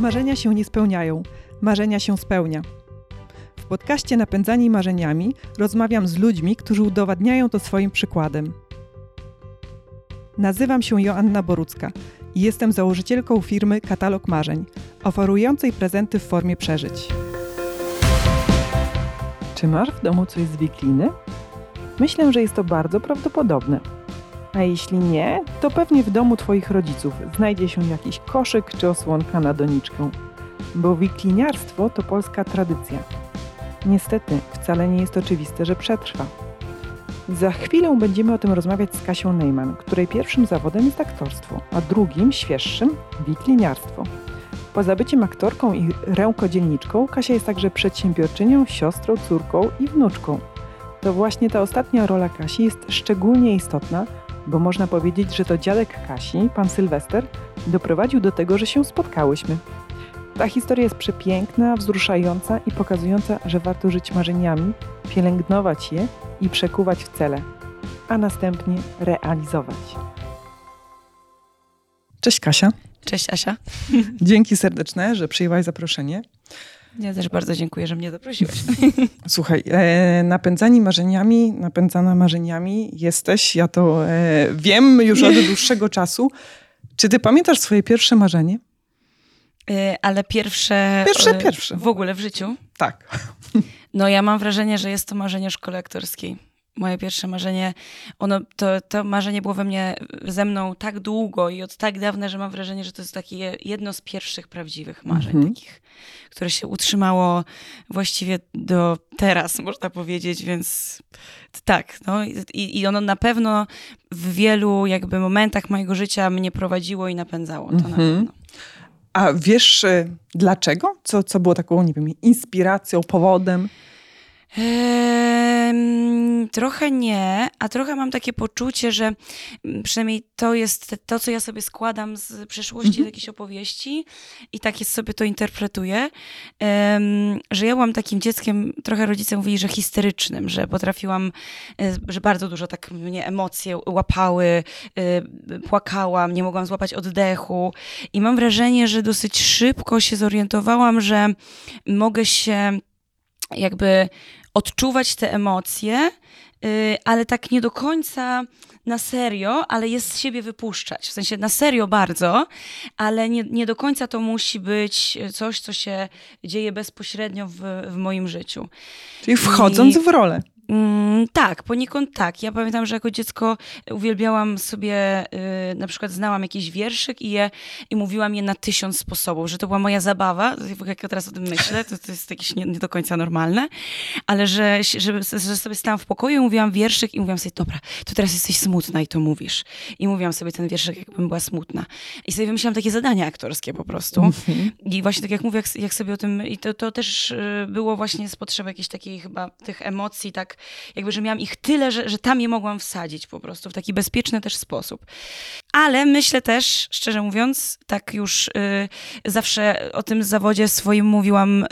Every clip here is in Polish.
Marzenia się nie spełniają, marzenia się spełnia. W podcaście Napędzani Marzeniami rozmawiam z ludźmi, którzy udowadniają to swoim przykładem. Nazywam się Joanna Borucka i jestem założycielką firmy Katalog Marzeń, oferującej prezenty w formie przeżyć. Czy masz w domu coś z wikliny? Myślę, że jest to bardzo prawdopodobne. A jeśli nie, to pewnie w domu Twoich rodziców znajdzie się jakiś koszyk czy osłonka na doniczkę. Bo wikliniarstwo to polska tradycja. Niestety, wcale nie jest oczywiste, że przetrwa. Za chwilę będziemy o tym rozmawiać z Kasią Neyman, której pierwszym zawodem jest aktorstwo, a drugim, świeższym, wikliniarstwo. Poza byciem aktorką i rękodzielniczką, Kasia jest także przedsiębiorczynią, siostrą, córką i wnuczką. To właśnie ta ostatnia rola Kasi jest szczególnie istotna, bo można powiedzieć, że to dziadek Kasi, pan Sylwester, doprowadził do tego, że się spotkałyśmy. Ta historia jest przepiękna, wzruszająca i pokazująca, że warto żyć marzeniami, pielęgnować je i przekuwać w cele, a następnie realizować. Cześć Kasia. Cześć Asia. Dzięki serdeczne, że przyjęłaś zaproszenie. Ja też bardzo dziękuję, że mnie zaprosiłeś. Słuchaj, e, napędzani marzeniami, napędzana marzeniami jesteś, ja to e, wiem już od dłuższego czasu. Czy ty pamiętasz swoje pierwsze marzenie? E, ale pierwsze... Pierwsze, pierwsze. W ogóle w życiu? Tak. No ja mam wrażenie, że jest to marzenie szkoły aktorskiej moje pierwsze marzenie, ono, to, to marzenie było we mnie, ze mną tak długo i od tak dawna, że mam wrażenie, że to jest takie jedno z pierwszych prawdziwych marzeń mhm. takich, które się utrzymało właściwie do teraz, można powiedzieć, więc tak, no i, i ono na pewno w wielu jakby momentach mojego życia mnie prowadziło i napędzało, to mhm. na pewno. A wiesz y, dlaczego? Co, co było taką, nie wiem, inspiracją, powodem? Ehm, trochę nie, a trochę mam takie poczucie, że mm, przynajmniej to jest to, co ja sobie składam z przeszłości, mhm. z jakiejś opowieści i tak jest sobie to interpretuję, ehm, że ja byłam takim dzieckiem, trochę rodzice mówili, że histerycznym, że potrafiłam, e, że bardzo dużo tak mnie emocje łapały, e, płakałam, nie mogłam złapać oddechu i mam wrażenie, że dosyć szybko się zorientowałam, że mogę się jakby odczuwać te emocje, y, ale tak nie do końca na serio, ale jest z siebie wypuszczać. W sensie na serio bardzo, ale nie, nie do końca to musi być coś, co się dzieje bezpośrednio w, w moim życiu. Czyli wchodząc I... w rolę. Mm, tak, poniekąd tak. Ja pamiętam, że jako dziecko uwielbiałam sobie, y, na przykład znałam jakiś wierszyk i, je, i mówiłam je na tysiąc sposobów, że to była moja zabawa. Jak ja teraz o tym myślę, to, to jest jakieś nie, nie, do końca normalne, ale że, że, że sobie stałam w pokoju i mówiłam wierszyk i mówiłam sobie, dobra, to teraz jesteś smutna i to mówisz. I mówiłam sobie ten wierszyk, jakbym była smutna. I sobie wymyślałam takie zadania aktorskie po prostu. Mhm. I właśnie tak jak mówię, jak, jak, sobie o tym, i to, to też y, było właśnie z potrzeby jakiejś takiej chyba tych emocji, tak jakby, że miałam ich tyle, że, że tam je mogłam wsadzić po prostu w taki bezpieczny też sposób. Ale myślę też, szczerze mówiąc, tak już y, zawsze o tym zawodzie swoim mówiłam y,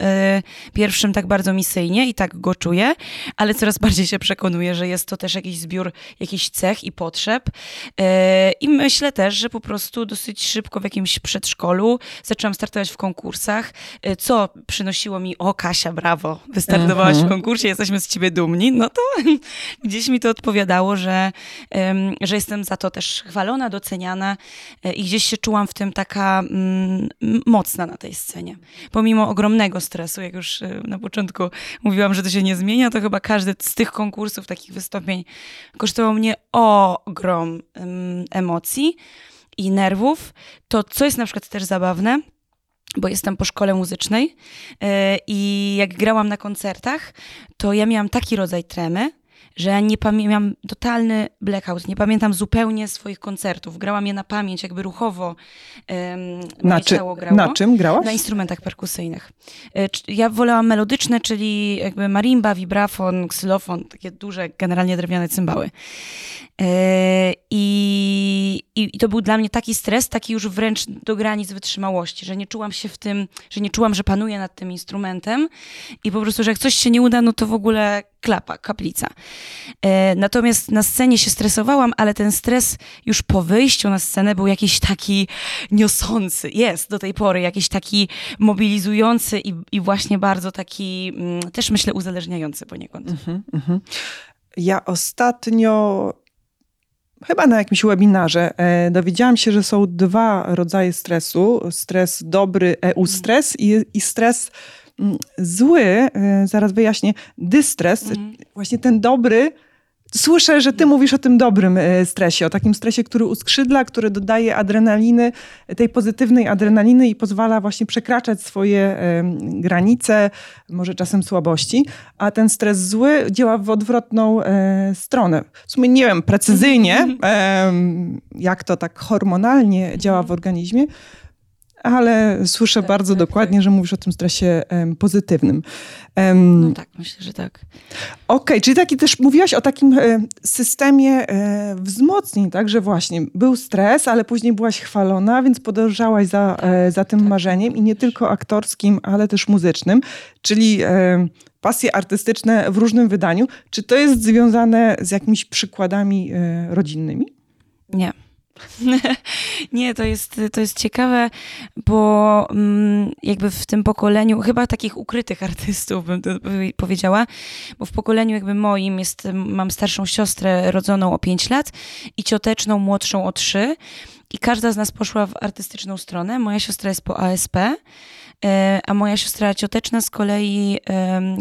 pierwszym tak bardzo misyjnie i tak go czuję, ale coraz bardziej się przekonuję, że jest to też jakiś zbiór jakichś cech i potrzeb. Y, I myślę też, że po prostu dosyć szybko w jakimś przedszkolu zaczęłam startować w konkursach, y, co przynosiło mi, o Kasia, brawo, wystartowałaś w mhm. konkursie, jesteśmy z ciebie dumni. No to gdzieś mi to odpowiadało, że, że jestem za to też chwalona, doceniana e, i gdzieś się czułam w tym taka mm, mocna na tej scenie. Pomimo ogromnego stresu, jak już e, na początku mówiłam, że to się nie zmienia, to chyba każdy z tych konkursów, takich wystąpień kosztował mnie ogrom emocji i nerwów. To, co jest na przykład też zabawne, bo jestem po szkole muzycznej e, i jak grałam na koncertach, to ja miałam taki rodzaj tremy, że ja nie miałam totalny blackout, nie pamiętam zupełnie swoich koncertów. Grałam je na pamięć, jakby ruchowo um, na, czy, grało. na czym grałaś? Na instrumentach perkusyjnych. E, ja wolałam melodyczne, czyli jakby marimba, vibrafon, ksylofon, takie duże, generalnie drewniane cymbały. E, I i, I, to był dla mnie taki stres, taki już wręcz do granic wytrzymałości, że nie czułam się w tym, że nie czułam, że panuję nad tym instrumentem i po prostu, że jak coś się nie uda, no to w ogóle klapa, kaplica. E, natomiast na scenie się stresowałam, ale ten stres już po wyjściu na scenę był jakiś taki niosący, jest do tej pory, jakiś taki mobilizujący i, i właśnie bardzo taki, mm, też myślę, uzależniający poniekąd. Mm -hmm, mm -hmm. Ja ostatnio chyba na jakimś webinarze e, dowiedziałam się, że są dwa rodzaje stresu. Stres dobry, EU stres i, i stres mm, zły, e, zaraz wyjaśnię, dystres. Mhm. Właśnie ten dobry Słyszę, że ty mówisz o tym dobrym e, stresie, o takim stresie, który uskrzydla, który dodaje adrenaliny, tej pozytywnej adrenaliny i pozwala właśnie przekraczać swoje granice, może czasem słabości, a ten stres zły działa w odwrotną e, stronę. W sumie nie wiem precyzyjnie, jak to tak hormonalnie działa w organizmie, ale słyszę tak, bardzo tak, dokładnie, tak. że mówisz o tym stresie um, pozytywnym. Um, no tak, myślę, że tak. Okej, okay, czyli taki też mówiłaś o takim e, systemie e, wzmocnień, tak, że właśnie był stres, ale później byłaś chwalona, więc podążałaś za, tak, e, za tym tak, marzeniem i nie tylko aktorskim, ale też muzycznym, czyli e, pasje artystyczne w różnym wydaniu. Czy to jest związane z jakimiś przykładami e, rodzinnymi? Nie. Nie, to jest, to jest ciekawe, bo mm, jakby w tym pokoleniu, chyba takich ukrytych artystów bym to powiedziała, bo w pokoleniu jakby moim jest, mam starszą siostrę rodzoną o 5 lat i cioteczną młodszą o 3 i każda z nas poszła w artystyczną stronę. Moja siostra jest po ASP, e, a moja siostra cioteczna z kolei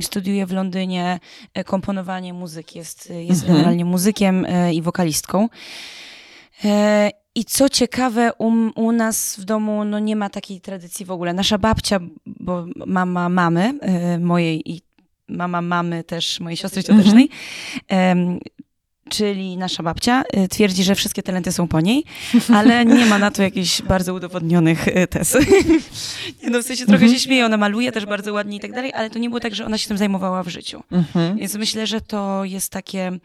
studiuje w Londynie e, komponowanie muzyki, jest, jest mhm. generalnie muzykiem e, i wokalistką. E, I co ciekawe, u, u, nas w domu no, nie ma takiej tradycji w ogóle. Nasza babcia, bo mama mamy e, mojej i mama mamy też mojej siostry ciotecznej, mhm. czyli nasza babcia, e, twierdzi, że wszystkie talenty są po niej, ale nie ma na to jakichś bardzo udowodnionych tez. no, w sensie trochę się mhm. śmieje, ona maluje też bardzo ładnie i tak dalej, ale to nie było tak, że ona się tym zajmowała w życiu. Mhm. Więc myślę, że to jest takie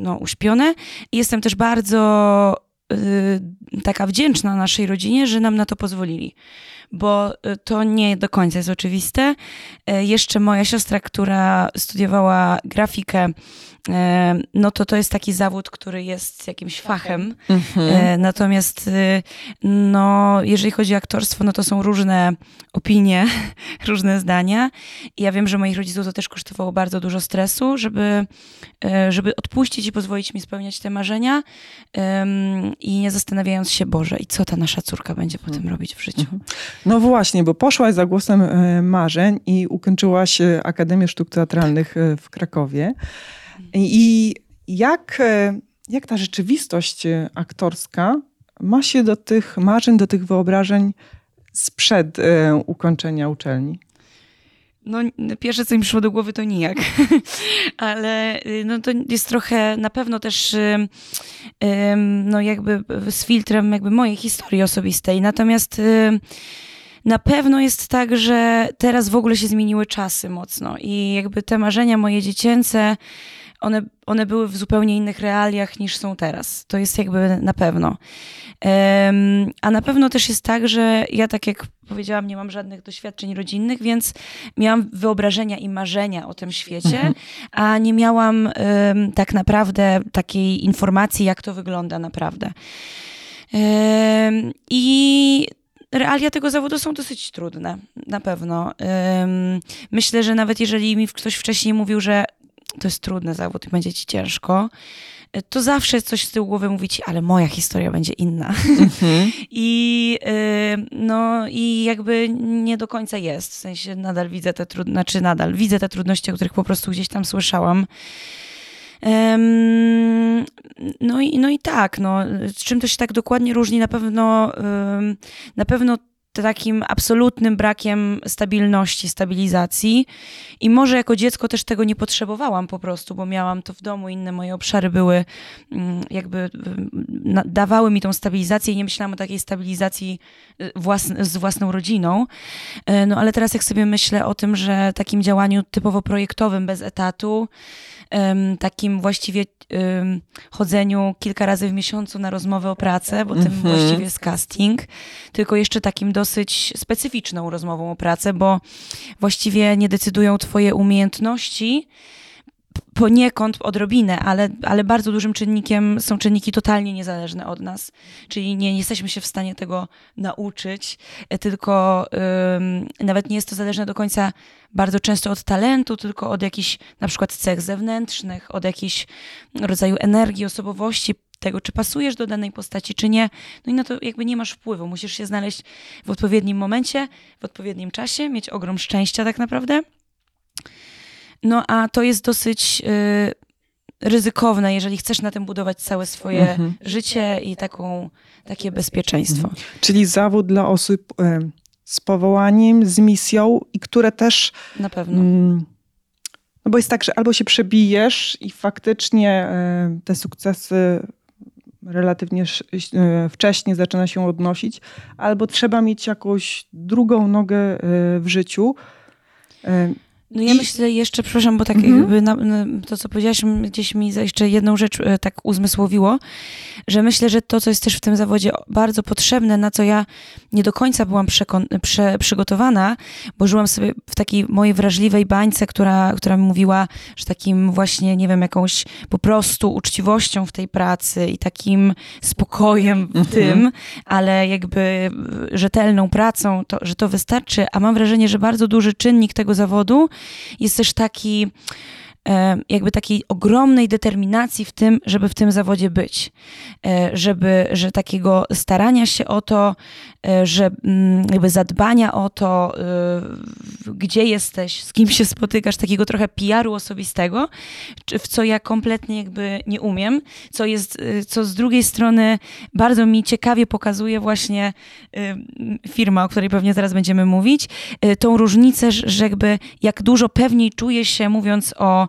no, uśpione. Jestem też bardzo y, taka wdzięczna naszej rodzinie, że nam na to pozwolili, bo y, to nie do końca jest oczywiste. E, jeszcze moja siostra, która studiowała grafikę, E, no to to jest taki zawód, który jest jakimś fachem. Mhm. Natomiast y, no, jeżeli chodzi o aktorstwo, no to są różne opinie, różne zdania. I ja wiem, że moich rodziców to też kosztowało bardzo dużo stresu, żeby, żeby odpuścić i pozwolić mi spełniać te marzenia i nie zastanawiając się, Boże, i co ta nasza córka będzie potem mhm. robić w życiu. Mhm. No właśnie, bo poszłaś za głosem marzeń i ukończyłaś Akademię Sztuk Teatralnych w Krakowie. I jak, e, jak ta rzeczywistość e, aktorska ma się do tych marzeń, do tych wyobrażeń sprzed e, ukończenia uczelni? No, pierwsze, co mi przyszło do głowy, to nijak. Ale y, no, to jest trochę na pewno też no, jakby z filtrem jakby mojej historii osobistej. Natomiast na pewno jest tak, że teraz w ogóle się zmieniły czasy mocno i jakby te marzenia moje dziecięce one, one były w zupełnie innych realiach niż są teraz. To jest jakby na pewno. Um, a na pewno też jest tak, że ja tak jak powiedziałam, nie mam żadnych doświadczeń rodzinnych, więc miałam wyobrażenia i marzenia o tym świecie, mhm. a nie miałam um, tak naprawdę takiej informacji, jak to wygląda naprawdę. Um, I realia tego zawodu są dosyć trudne, na pewno. Myślę, że nawet jeżeli mi ktoś wcześniej mówił, że to jest trudny zawód i będzie ci ciężko, to zawsze coś z tyłu głowy mówi ci, ale moja historia będzie inna. Mhm. I, y, no, I jakby nie do końca jest. W sensie nadal widzę te trudności, znaczy nadal widzę te trudności, o których po prostu gdzieś tam słyszałam. No, i, no i tak, no, czym to się tak dokładnie różni? Na pewno, na pewno takim absolutnym brakiem stabilności, stabilizacji. I może jako dziecko też tego nie potrzebowałam po prostu, bo miałam to w domu, inne moje obszary były mm, jakby dawały mi tą stabilizację i nie myślałam o takiej stabilizacji y, z własną rodziną. E, no ale teraz jak sobie myślę o tym, że takim działaniu typowo projektowym, bez etatu, takim właściwie chodzeniu kilka razy w miesiącu na rozmowę o pracę, bo tym mm -hmm. właściwie jest casting, tylko jeszcze takim dosyć specyficzną rozmową o pracę, bo właściwie nie decydują twoje umiejętności, poniekąd odrobinę, ale, ale bardzo dużym czynnikiem są czynniki totalnie niezależne od nas. Czyli nie, nie jesteśmy się w stanie tego nauczyć, e, tylko ym, nawet nie jest to zależne do końca bardzo często od talentu, tylko od jakichś na przykład cech zewnętrznych, od jakiejś rodzaju energii, osobowości, tego, czy pasujesz do danej postaci, czy nie. No i na to jakby nie masz wpływu. Musisz się znaleźć w odpowiednim momencie, w odpowiednim czasie, mieć ogrom szczęścia tak naprawdę. No a to jest dosyć y, ryzykowne, jeżeli chcesz na tym budować całe swoje mhm. życie i taką, takie bezpieczeństwo. Mhm. Czyli zawód dla osób y, z powołaniem, z misją i które też. Na pewno. Mm, no bo jest tak, że albo się przebijesz i faktycznie y, te sukcesy relatywnie y, wcześnie zaczyna się odnosić, albo trzeba mieć jakąś drugą nogę y, w życiu. No ja I... myślę jeszcze, przepraszam, bo tak mhm. jakby na, na, to, co powiedziałaś, gdzieś mi jeszcze jedną rzecz e, tak uzmysłowiło, że myślę, że to, co jest też w tym zawodzie bardzo potrzebne, na co ja nie do końca byłam prze, przygotowana, bo żyłam sobie w takiej mojej wrażliwej bańce, która, która mi mówiła, że takim właśnie, nie wiem, jakąś po prostu uczciwością w tej pracy i takim spokojem w mhm. tym, ale jakby rzetelną pracą, to, że to wystarczy, a mam wrażenie, że bardzo duży czynnik tego zawodu jest też taki jakby takiej ogromnej determinacji w tym, żeby w tym zawodzie być. E, żeby, że takiego starania się o to, e, że mm, jakby zadbania o to, gdzie jesteś, z kim się spotykasz, takiego trochę PR-u osobistego, w co ja kompletnie jakby nie umiem, co jest, co z drugiej strony bardzo mi ciekawie pokazuje właśnie firma, o której pewnie zaraz będziemy mówić, tą różnicę, że jakby jak dużo pewniej czuję się mówiąc o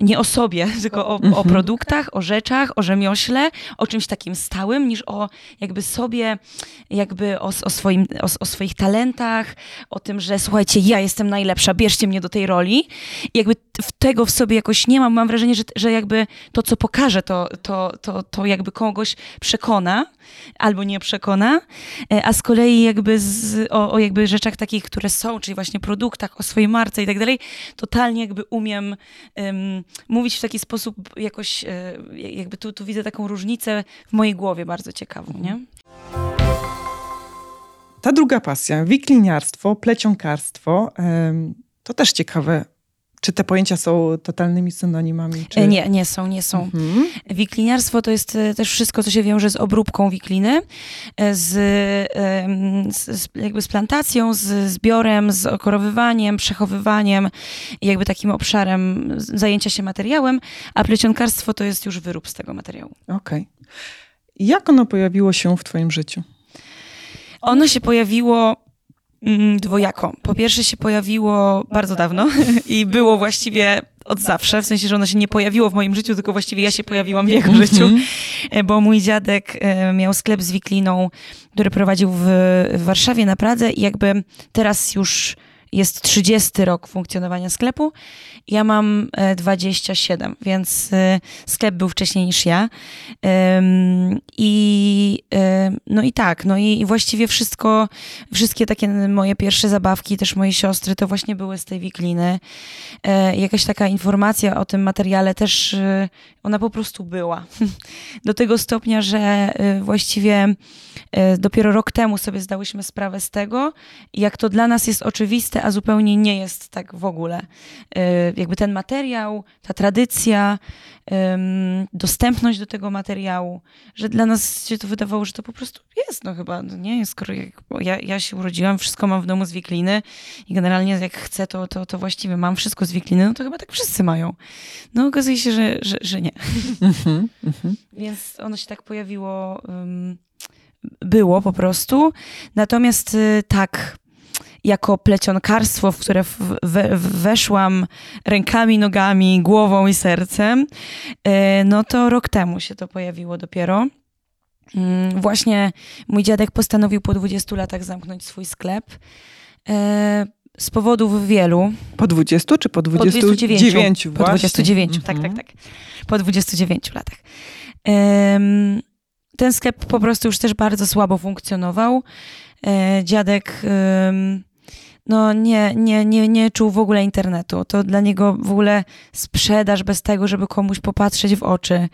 nie o sobie, tylko o, o, mhm. produktach, o rzeczach, o rzemiośle, o czymś takim stałym, niż o jakby sobie, jakby o, o, swoim, o, o, swoich talentach, o tym, że słuchajcie, ja jestem najlepsza, bierzcie mnie do tej roli. I jakby tego w sobie jakoś nie mam. Mam wrażenie, że, że jakby to, co pokażę, to, to, to, to jakby kogoś przekona albo nie przekona, e, a z kolei jakby z, o, o jakby rzeczach takich, które są, czyli właśnie produktach, o swojej marce i tak dalej, totalnie jakby umiem um, mówić w taki sposób jakoś, e, jakby tu, tu widzę taką różnicę w mojej głowie bardzo ciekawą, nie? Ta druga pasja, wikliniarstwo, plecionkarstwo, to też ciekawe czy te pojęcia są totalnymi synonimami? Czy... E, nie, nie są, nie są. Mhm. Wikliniarstwo to jest e, też wszystko, co się wiąże z obróbką wikliny, e, z, z, jakby z plantacją, z zbiorem, z okorowywaniem, przechowywaniem jakby takim obszarem zajęcia się materiałem, a plecionkarstwo to jest już wyrób z tego materiału. Okej. Okay. Jak ono pojawiło się w twoim życiu? Ono się pojawiło dwojako. Po pierwsze się pojawiło bardzo dawno i było właściwie od zawsze, w sensie, że ono się nie pojawiło w moim życiu, tylko właściwie ja się pojawiłam w jego życiu, mhm. e, bo mój dziadek e, miał sklep z wikliną, który prowadził w, w Warszawie na Pradze i jakby teraz już jest 30 rok funkcjonowania sklepu. Ja mam 27, e, więc e, sklep był wcześniej niż ja. I no i tak, no i właściwie wszystko, wszystkie takie moje pierwsze zabawki, też moje siostry, to właśnie były z tej wikliny. E, jakaś taka informacja o tym materiale też, ona po prostu była. Do tego stopnia, że właściwie dopiero rok temu sobie zdałyśmy sprawę z tego, jak to dla nas jest oczywiste, a zupełnie nie jest tak w ogóle. Y, jakby ten materiał, ta tradycja, dostępność do tego materiału, że dla nas się to wydawało, że to po prostu jest, no chyba, no nie, skoro ja, ja się urodziłam, wszystko mam w domu z wikliny i generalnie jak chcę, to, to, to właściwie mam wszystko z wikliny, no to chyba tak wszyscy mają. No okazuje się, że, że, że nie. Mhm, mhm. Więc ono się tak pojawiło um, było po prostu. Natomiast y, tak, jako plecionkarstwo, w które we, weszłam rękami, nogami, głową i sercem, y, no to rok temu się to pojawiło dopiero. Mm, właśnie mój dziadek postanowił po 20 latach zamknąć swój sklep. Y, z powodów wielu. Po 20 czy po 29? Po 29, po 29 tak, tak, tak. Po 29 latach. Ten sklep po prostu już też bardzo słabo funkcjonował. E, dziadek no nie, nie, nie, nie czuł w ogóle internetu. To dla niego w ogóle sprzedaż bez tego, żeby komuś popatrzeć w oczy,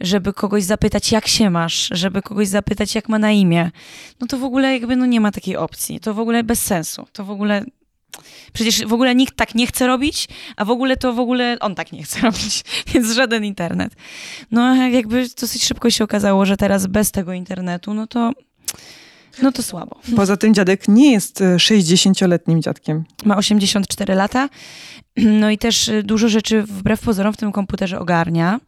żeby kogoś zapytać, jak się masz, żeby kogoś zapytać, jak ma na imię. No to w ogóle jakby no nie ma takiej opcji. To w ogóle bez sensu. To w ogóle Przecież w ogóle nikt tak nie chce robić, a w ogóle to w ogóle on tak nie chce robić, więc żaden internet. No jakby dosyć szybko się okazało, że teraz bez tego internetu, no to no to słabo. Poza tym dziadek nie jest 60-letnim e, dziadkiem. Ma 84 lata. No i też y, dużo rzeczy wbrew pozorom w tym komputerze ogarnia.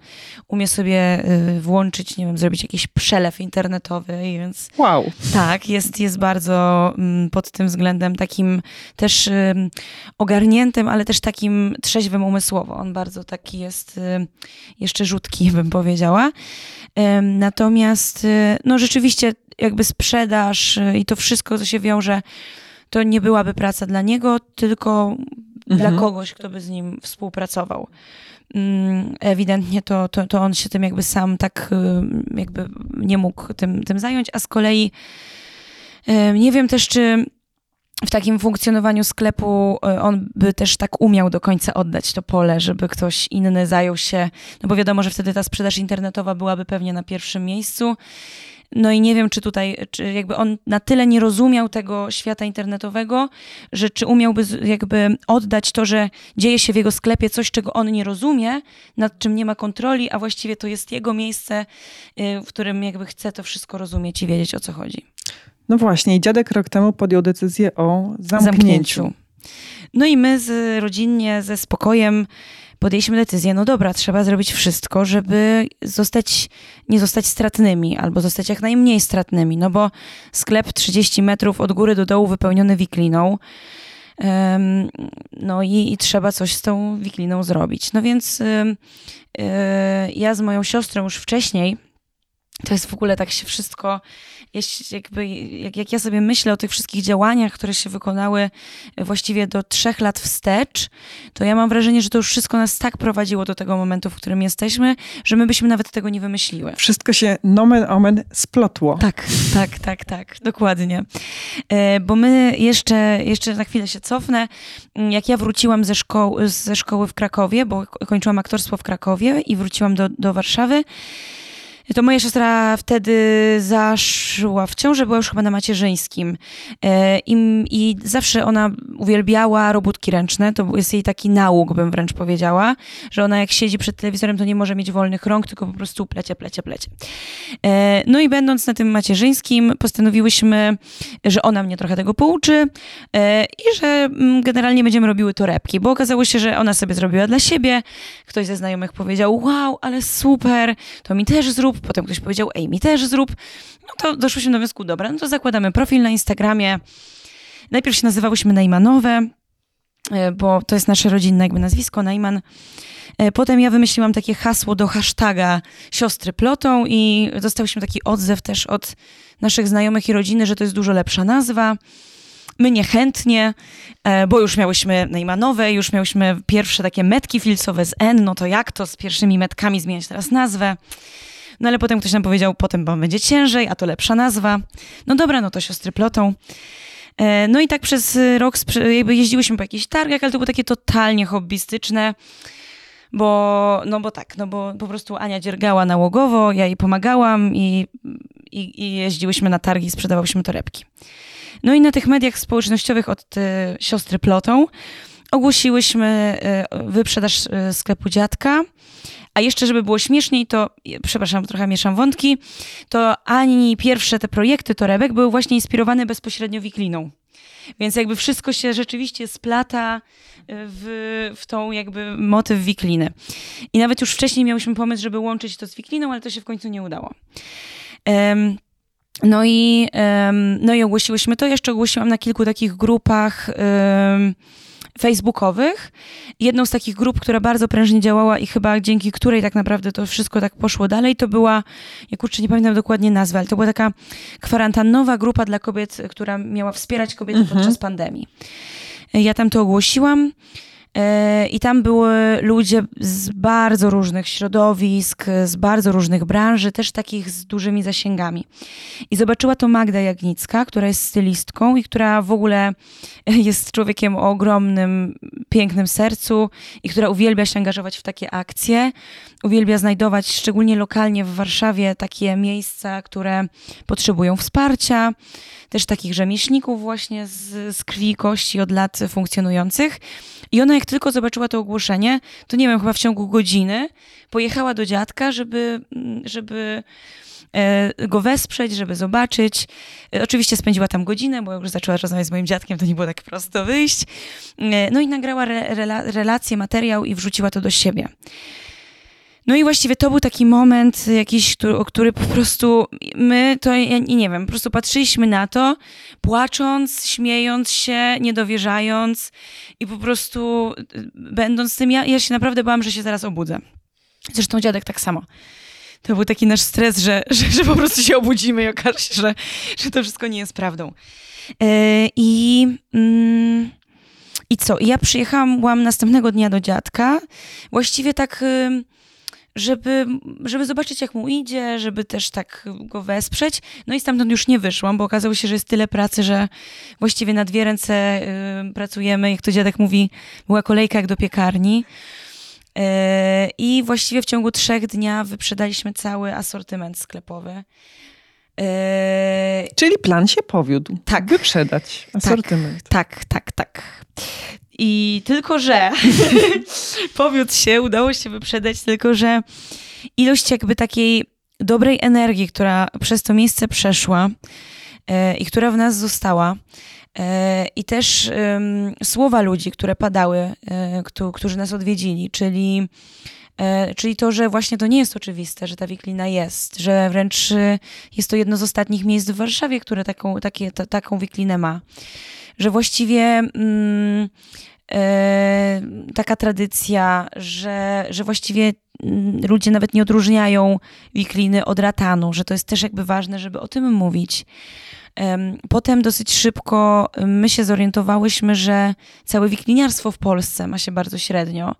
Umie sobie y, włączyć, nie wiem, zrobić jakiś przelew internetowy, więc... Wow. Tak, jest, jest bardzo mm, pod tym względem takim też ogarniętym, ale też takim trzeźwym umysłowo. On bardzo taki jest y, jeszcze rzutki, bym powiedziała. Natomiast, no rzeczywiście jakby sprzedaż i to wszystko, co się wiąże, to nie byłaby praca dla niego, tylko mhm. dla kogoś, kto by z nim współpracował. Mm, ewidentnie to, to, to on się tym jakby sam tak y, jakby nie mógł tym, tym zająć, a z kolei nie wiem też, czy w takim funkcjonowaniu sklepu y, on by też tak umiał do końca oddać to pole, żeby ktoś inny zajął się, no bo wiadomo, że wtedy ta sprzedaż internetowa byłaby pewnie na pierwszym miejscu no i nie wiem, czy tutaj, czy jakby on na tyle nie rozumiał tego świata internetowego, że czy umiałby jakby oddać to, że dzieje się w jego sklepie coś, czego on nie rozumie, nad czym nie ma kontroli, a właściwie to jest jego miejsce, y, w którym jakby chce to wszystko rozumieć i wiedzieć, o co chodzi. No właśnie, i dziadek rok temu podjął decyzję o zamknięciu. zamknięciu. No i my z, rodzinnie, ze spokojem podjęliśmy decyzję, no dobra, trzeba zrobić wszystko, żeby zostać, nie zostać stratnymi, albo zostać jak najmniej stratnymi, no bo sklep 30 metrów od góry do dołu wypełniony wikliną, no i, i, trzeba coś z tą wikliną zrobić. No więc um, ja z moją siostrą już wcześniej, to jest w ogóle tak się wszystko jakby, jak, jak ja sobie myślę o tych wszystkich działaniach, które się wykonały właściwie do trzech lat wstecz, to ja mam wrażenie, że to już wszystko nas tak prowadziło do tego momentu, w którym jesteśmy, że my byśmy nawet tego nie wymyśliły. Wszystko się nomen omen splotło. Tak, tak, tak, tak, dokładnie. E, bo my jeszcze, jeszcze na chwilę się cofnę. Jak ja wróciłam ze, szkoły, ze szkoły w Krakowie, bo kończyłam aktorstwo w Krakowie i wróciłam do, do Warszawy, to moja siostra wtedy zaszła w ciążę, była już chyba na macierzyńskim. E, I, I, zawsze ona uwielbiała robótki ręczne. To jest jej taki nauk, bym wręcz powiedziała, że ona jak siedzi przed telewizorem, to nie może mieć wolnych rąk, tylko po prostu plecie, plecie, plecie. E, no i będąc na tym macierzyńskim, postanowiłyśmy, że ona mnie trochę tego pouczy e, i że mm, generalnie będziemy robiły torebki, bo okazało się, że ona sobie zrobiła dla siebie. Ktoś ze znajomych powiedział, wow, ale super, to mi też zrób potem ktoś powiedział, ej, mi też zrób. No to doszłyśmy do wniosku, dobra, no to zakładamy profil na Instagramie. Najpierw się nazywałyśmy Najmanowe, e, bo to jest nasze rodzinne jakby nazwisko, Najman. E, potem ja wymyśliłam takie hasło do hashtaga siostry plotą i dostałyśmy taki odzew też od naszych znajomych i rodziny, że to jest dużo lepsza nazwa. My niechętnie, e, bo już miałyśmy Neymanowe, już miałyśmy pierwsze takie metki filcowe z N, no to jak to z pierwszymi metkami zmieniać teraz nazwę? No ale potem ktoś nam powiedział, potem będzie ciężej, a to lepsza nazwa. No dobra, no to siostry plotą. E, no i tak przez rok jeździłyśmy po jakichś targach, ale to było takie totalnie hobbystyczne, bo, no bo tak, no bo po prostu Ania dziergała nałogowo, ja jej pomagałam i, i, i jeździłyśmy na targi i sprzedawałyśmy torebki. No i na tych mediach społecznościowych od y, siostry plotą ogłosiłyśmy y, wyprzedaż sklepu dziadka a jeszcze, żeby było śmieszniej, to, przepraszam, trochę mieszam wątki, to ani pierwsze te projekty torebek były właśnie inspirowane bezpośrednio wikliną. Więc jakby wszystko się rzeczywiście splata e, w, w tą jakby motyw wikliny. I nawet już wcześniej miałyśmy pomysł, żeby łączyć to z wikliną, ale to się w końcu nie udało. Um, no i, no i ogłosiłyśmy to. Jeszcze ogłosiłam na kilku takich grupach facebookowych. Jedną z takich grup, która bardzo prężnie działała i chyba dzięki której tak naprawdę to wszystko tak poszło dalej, to była, ja kurczę, nie pamiętam dokładnie nazwy, ale to była taka kwarantannowa grupa dla kobiet, która miała wspierać kobiety mhm. podczas pandemii. Ja tam to ogłosiłam. E, I tam były ludzie z bardzo różnych środowisk, z bardzo różnych branży, też takich z dużymi zasięgami. I zobaczyła to Magda Jagnicka, która jest stylistką i która w ogóle jest człowiekiem o ogromnym, pięknym sercu i która uwielbia się angażować w takie akcje. Uwielbia znajdować, szczególnie lokalnie w Warszawie, takie miejsca, które potrzebują wsparcia też takich rzemieślników właśnie z, z krwi i kości od lat funkcjonujących. I ona jak tylko zobaczyła to ogłoszenie, to nie wiem, chyba w ciągu godziny pojechała do dziadka, żeby, żeby e, go wesprzeć, żeby zobaczyć. E, oczywiście spędziła tam godzinę, bo już zaczęła rozmawiać z moim dziadkiem, to nie było tak prosto wyjść. E, no i nagrała re, relację, materiał i wrzuciła to do siebie. No i właściwie to był taki moment jakiś, który, o który po prostu my, to ja nie wiem, po prostu patrzyliśmy na to, płacząc, śmiejąc się, niedowierzając i po prostu y, będąc tym, ja, ja się naprawdę bałam, że się zaraz obudzę. Zresztą dziadek tak samo. To był taki nasz stres, że, że, że po prostu się obudzimy i okaże się, że, że to wszystko nie jest prawdą. Yy, I... Mm, i co? Ja przyjechałam następnego dnia do dziadka. Właściwie tak żeby, żeby zobaczyć, jak mu idzie, żeby też tak go wesprzeć. No i stamtąd już nie wyszłam, bo okazało się, że jest tyle pracy, że właściwie na dwie ręce y, pracujemy. Jak to dziadek mówi, była kolejka jak do piekarni. Y, I właściwie w ciągu trzech dnia wyprzedaliśmy cały asortyment sklepowy. Y, Czyli plan się powiódł. Tak. Wyprzedać asortyment. Tak, tak, tak. tak. I tylko, że powiódł się, udało się wyprzedać, tylko że ilość jakby takiej dobrej energii, która przez to miejsce przeszła e, i która w nas została, e, i też słowa ludzi, które padały, e, którzy nas odwiedzili, czyli Czyli to, że właśnie to nie jest oczywiste, że ta wiklina jest, że wręcz jest to jedno z ostatnich miejsc w Warszawie, które taką, takie, taką wiklinę ma. Że właściwie mm, E, taka tradycja, że, że właściwie mm, ludzie nawet nie odróżniają wikliny od ratanu, że to jest też jakby ważne, żeby o tym mówić. Potem dosyć szybko my się zorientowałyśmy, że całe wikliniarstwo w Polsce ma się bardzo średnio.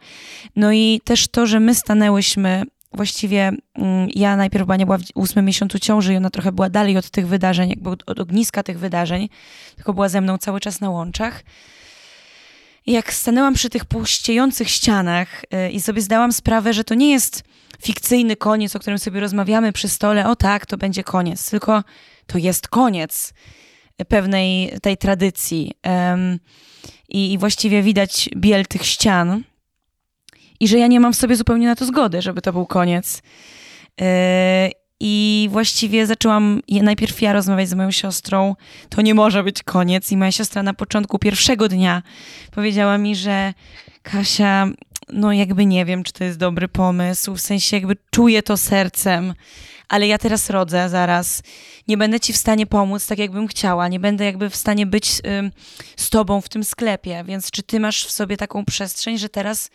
No i też to, że my stanęłyśmy właściwie mm, ja najpierw była nie była w ósmym miesiącu ciąży i ona trochę była dalej od tych wydarzeń, jakby od ogniska tych wydarzeń, tylko była ze mną cały czas na łączach jak stanęłam przy tych puściejących ścianach y, i sobie zdałam sprawę, że to nie jest fikcyjny koniec, o którym sobie rozmawiamy przy stole, o tak, to będzie koniec, tylko to jest koniec pewnej tej tradycji. I, i właściwie widać biel tych ścian. I że ja nie mam w sobie zupełnie na to zgody, żeby to był koniec. I właściwie zaczęłam najpierw ja rozmawiać z moją siostrą. To nie może być koniec. I moja siostra na początku pierwszego dnia powiedziała mi, że Kasia, no jakby nie wiem, czy to jest dobry pomysł. W sensie jakby czuję to sercem, ale ja teraz rodzę zaraz. Nie będę ci w stanie pomóc tak, jakbym chciała. Nie będę jakby w stanie być y, z tobą w tym sklepie. Więc czy ty masz w sobie taką przestrzeń, że teraz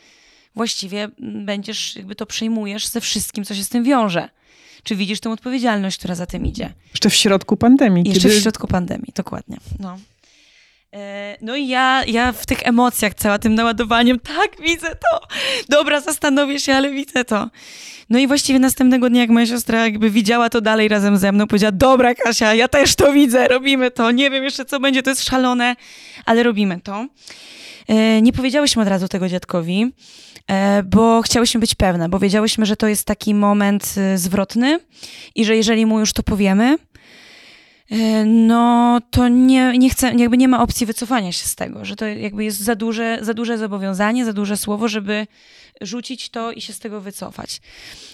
właściwie będziesz, jakby to przyjmujesz ze wszystkim, co się z tym wiąże? Czy widzisz tą odpowiedzialność, która za tym idzie? Jeszcze w środku pandemii. Jeszcze kiedy... w środku pandemii, dokładnie. No. E, no i ja, ja w tych emocjach, cała tym naładowaniem, tak, widzę to. Dobra, zastanowię się, ale widzę to. No i właściwie następnego dnia, jak moja siostra jakby widziała to dalej razem ze mną, powiedziała, dobra Kasia, ja też to widzę, robimy to. Nie wiem jeszcze, co będzie, to jest szalone, ale robimy to. E, nie powiedziałyśmy od razu tego dziadkowi, e, bo chciałyśmy być pewne, bo wiedziałyśmy, że to jest taki moment y, zwrotny i że jeżeli mu już to powiemy, e, no to nie, nie chcę, jakby nie ma opcji wycofania się z tego, że to jakby jest za duże, za duże zobowiązanie, za duże słowo, żeby rzucić to i się z tego wycofać.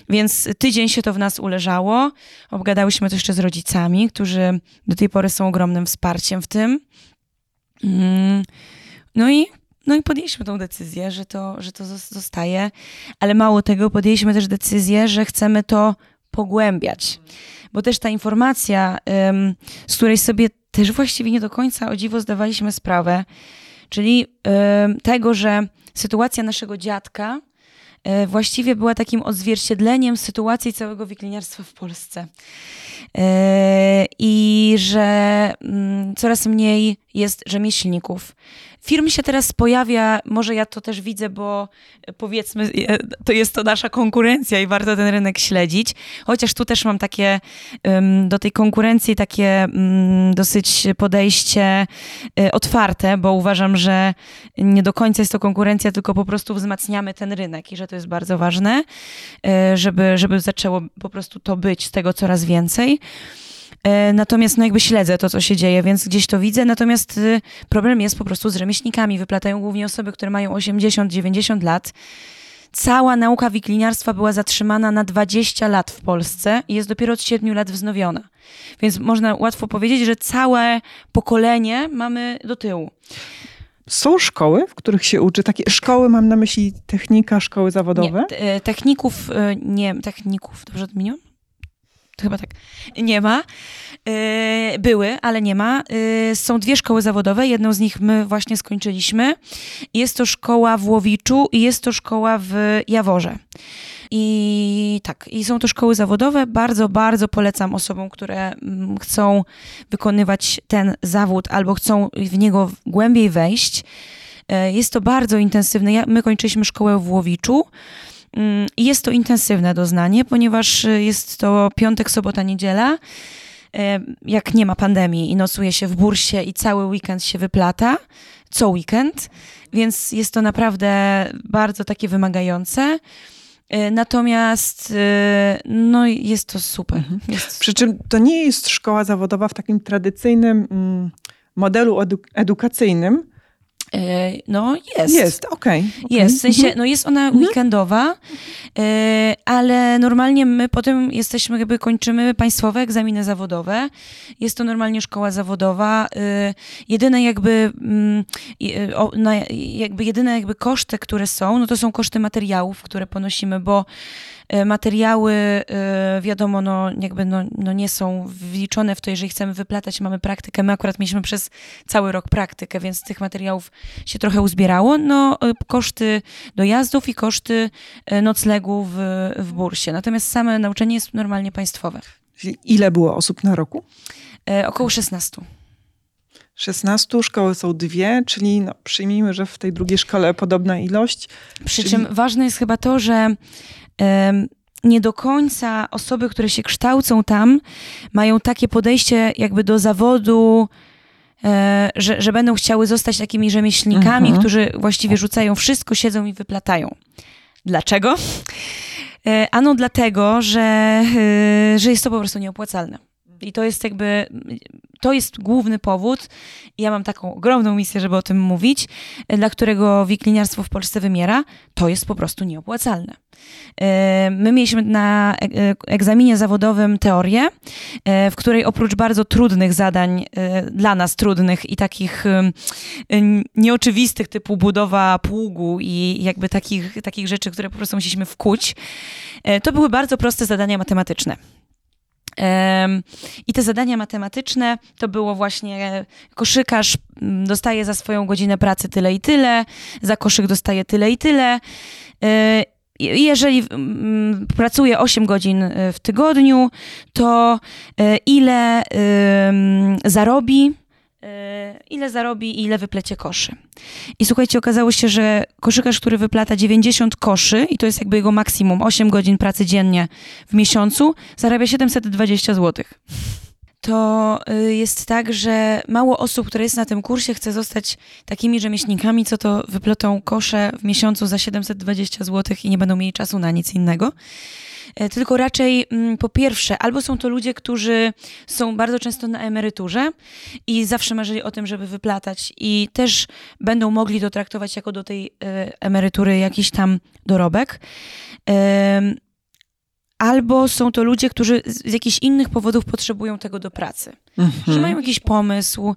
Więc tydzień się to w nas uleżało. Obgadałyśmy to jeszcze z rodzicami, którzy do tej pory są ogromnym wsparciem w tym. Mm. No i no i podjęliśmy tą decyzję, że to, że to zostaje, ale mało tego, podjęliśmy też decyzję, że chcemy to pogłębiać. Bo też ta informacja, ym, z której sobie też właściwie nie do końca o dziwo zdawaliśmy sprawę, czyli ym, tego, że sytuacja naszego dziadka y, właściwie była takim odzwierciedleniem sytuacji całego wikliniarstwa w Polsce. Y, I że coraz mniej jest rzemieślników. Firm się teraz pojawia, może ja to też widzę, bo e, powiedzmy, e, to jest to nasza konkurencja i warto ten rynek śledzić. Chociaż tu też mam takie do tej konkurencji takie mm, dosyć podejście e, otwarte, bo uważam, że nie do końca jest to konkurencja, tylko po prostu wzmacniamy ten rynek i że to jest bardzo ważne, żeby, żeby zaczęło po prostu to być z tego coraz więcej. E, natomiast no jakby śledzę to, co się dzieje, więc gdzieś to widzę. Natomiast y, problem jest po prostu z rzemieślnikami. Wyplatają głównie osoby, które mają 80-90 lat. Cała nauka wikliniarstwa była zatrzymana na 20 lat w Polsce i jest dopiero od 7 lat wznowiona. Więc można łatwo powiedzieć, że całe pokolenie mamy do tyłu. Są szkoły, w których się uczy takie szkoły, mam na myśli technika, szkoły zawodowe? Nie, e, techników, e, nie, techników, dobrze odmieniłam? Chyba tak, nie ma. Y, były, ale nie ma. Y, są dwie szkoły zawodowe, jedną z nich my właśnie skończyliśmy. Jest to szkoła w Łowiczu i jest to szkoła w Jaworze. I tak, i są to szkoły zawodowe. Bardzo, bardzo polecam osobom, które mm, chcą wykonywać ten zawód albo chcą w niego głębiej wejść. Y, jest to bardzo intensywne. my kończyliśmy szkołę w Łowiczu. Mm, jest to intensywne doznanie, ponieważ y, jest to piątek, sobota, niedziela. E, jak nie ma pandemii i nocuje się w bursie i cały weekend się wyplata, co weekend, więc jest to naprawdę bardzo takie wymagające. E, natomiast y, no, jest to super. Mhm. Jest... Przy czym to nie jest szkoła zawodowa w takim tradycyjnym mm, modelu edukacyjnym, no jest. Jest, okej. Okay, okay. Jest, w sensie, mhm. no jest ona mhm. weekendowa, e, ale normalnie my potem jesteśmy, jakby kończymy państwowe egzaminy zawodowe. Jest to normalnie szkoła zawodowa. E, jedyne jakby, mm, jakby jedyne jakby koszty, które są, no to są koszty materiałów, które ponosimy, bo E, materiały, e, wiadomo, no, jakby no, no nie są wliczone w to, jeżeli chcemy wyplatać, mamy praktykę. My akurat mieliśmy przez cały rok praktykę, więc tych materiałów się trochę uzbierało. No, e, koszty dojazdów i koszty noclegu w, w bursie. Natomiast same nauczanie jest normalnie państwowe. Ile było osób na roku? około 16. 16, szkoły są dwie, czyli no, przyjmijmy, że w tej drugiej szkole podobna ilość. Przy czyli... czym ważne jest chyba to, że nie do końca osoby, które się kształcą tam, mają takie podejście jakby do zawodu, e, że, że będą chciały zostać takimi rzemieślnikami, mhm. którzy właściwie rzucają wszystko, siedzą i wyplatają. Dlaczego? E, ano dlatego, że, e, że jest to po prostu nieopłacalne. I to jest jakby, to jest główny powód. Ja mam taką ogromną misję, żeby o tym mówić, dla którego wikliniarstwo w Polsce wymiera. To jest po prostu nieopłacalne. E, my mieliśmy na e, egzaminie zawodowym teorię, e, w której oprócz bardzo trudnych zadań, dla nas trudnych i takich nieoczywistych, typu budowa pługu i jakby takich, takich rzeczy, które po prostu musieliśmy wkuć, to były bardzo proste zadania matematyczne. I te zadania matematyczne to było właśnie koszykarz mm, dostaje za swoją godzinę pracy tyle i tyle, za koszyk dostaje tyle i tyle. E, jeżeli mm, pracuje 8 godzin e, w tygodniu, to e, ile zarobi E, ile zarobi i ile wyplecie koszy. I słuchajcie, okazało się, że koszykarz, który wyplata 90 koszy, i to jest jakby jego maksimum, 8 godzin pracy dziennie w miesiącu, zarabia 720 zł. To y, jest tak, że mało osób, które jest na tym kursie, chce zostać takimi rzemieślnikami, co to wyplotą kosze w miesiącu za 720 zł i nie będą mieli czasu na nic innego. E, tylko raczej mm, po pierwsze, albo są to ludzie, którzy są bardzo często na emeryturze i zawsze marzyli o tym, żeby wyplatać i też będą mogli to traktować jako do tej e, emerytury jakiś tam dorobek albo są to ludzie, którzy z jakichś innych powodów potrzebują tego do pracy. Mhm. Że mają jakiś pomysł,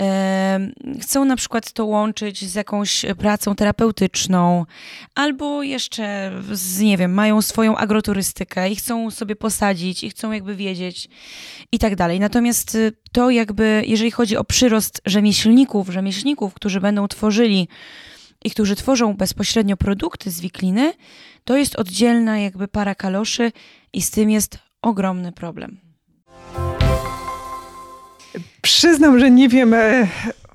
e, chcą na przykład to łączyć z jakąś pracą terapeutyczną, albo jeszcze, z, nie wiem, mają swoją agroturystykę i chcą sobie posadzić i chcą jakby wiedzieć i tak dalej. Natomiast y, to jakby, jeżeli chodzi o przyrost rzemieślników, rzemieślników, którzy będą tworzyli i którzy tworzą bezpośrednio produkty z wikliny, to jest oddzielna jakby para kaloszy i z tym jest ogromny problem. Przyznam, że nie wiem e,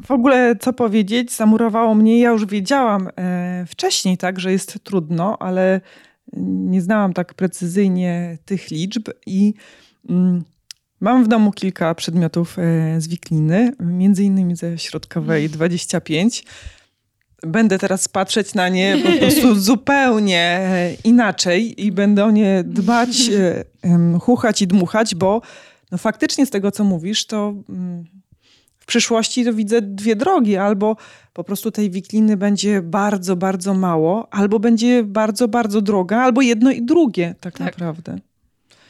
w ogóle co powiedzieć. Zamurowało mnie. Ja już wiedziałam e, wcześniej, tak, że jest trudno, ale nie znałam tak precyzyjnie tych liczb i mm, mam w domu kilka przedmiotów e, z wikliny, między innymi ze środkowej 25 będę teraz patrzeć na nie po prostu zupełnie inaczej i będę o nie dbać, chuchać i dmuchać, bo no faktycznie z tego, co mówisz, to mm, w przyszłości to widzę dwie drogi. Albo po prostu tej wikliny będzie bardzo, bardzo mało, albo będzie bardzo, bardzo droga, albo jedno i drugie tak, tak. naprawdę.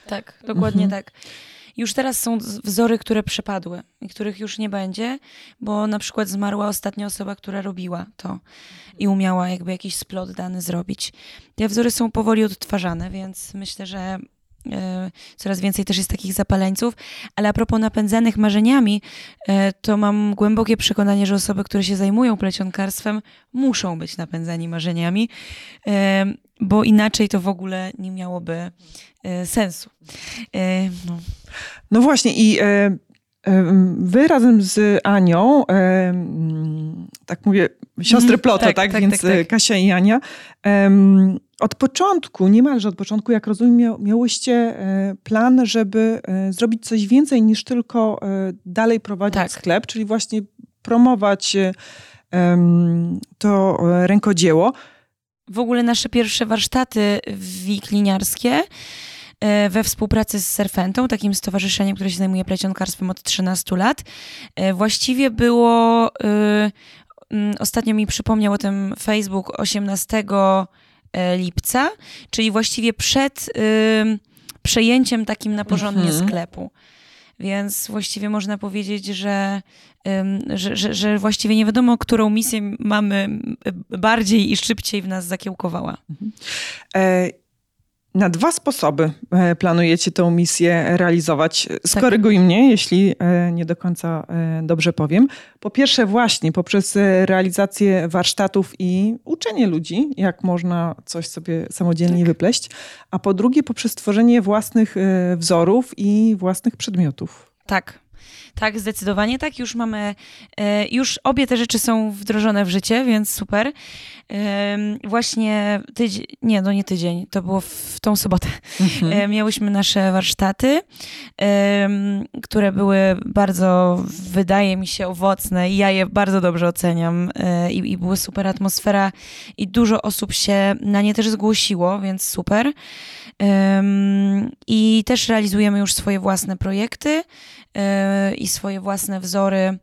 Tak, dokładnie mhm. tak. Już teraz są wzory, które przepadły i których już nie będzie, bo na przykład zmarła ostatnia osoba, która robiła to i umiała jakby jakiś splot dany zrobić. Te wzory są powoli odtwarzane, więc myślę, że coraz więcej też jest takich zapaleńców. Ale a propos napędzanych marzeniami, e, to mam głębokie przekonanie, że osoby, które się zajmują plecionkarstwem, muszą być napędzani marzeniami, e, bo inaczej to w ogóle nie miałoby sensu. No. No właśnie i e, e, wy razem z Anią, e, tak mówię, siostry mhm. Ploto, tak, tak, tak Więc tak, tak. Kasia i Ania, od początku, niemalże od początku, jak rozumiem, miałyście plan, żeby zrobić coś więcej niż tylko dalej prowadzić tak. sklep, czyli właśnie promować to rękodzieło. W ogóle nasze pierwsze warsztaty wikliniarskie E, we współpracy z Serfentą, takim stowarzyszeniem, które się zajmuje plecionkarstwem od 13 lat. E, właściwie było, e, ostatnio mi przypomniał o tym Facebook 18 lipca, czyli właściwie przed przejęciem takim na porządnie mhm. sklepu. Więc właściwie można powiedzieć, że, że, że, że, właściwie nie wiadomo, którą misję mamy bardziej i szybciej w nas zakiełkowała. Mhm. Na dwa sposoby e, planujecie tę misję realizować. Skoryguj tak. mnie, jeśli e, nie do końca e, dobrze powiem. Po pierwsze, właśnie poprzez realizację warsztatów i uczenie ludzi, jak można coś sobie samodzielnie tak. wypleść, a po drugie, poprzez tworzenie własnych wzorów i własnych przedmiotów. Tak, tak, zdecydowanie tak. Już mamy, e, już obie te rzeczy są wdrożone w życie, więc super. Właśnie tydzień, nie, no nie tydzień, to było w tą sobotę. Mhm. E, miałyśmy nasze warsztaty, które były bardzo, wydaje mi się, owocne i ja je bardzo dobrze oceniam e, i, i była super atmosfera i dużo osób się na nie też zgłosiło, więc super. I też realizujemy już swoje własne projekty i swoje własne wzory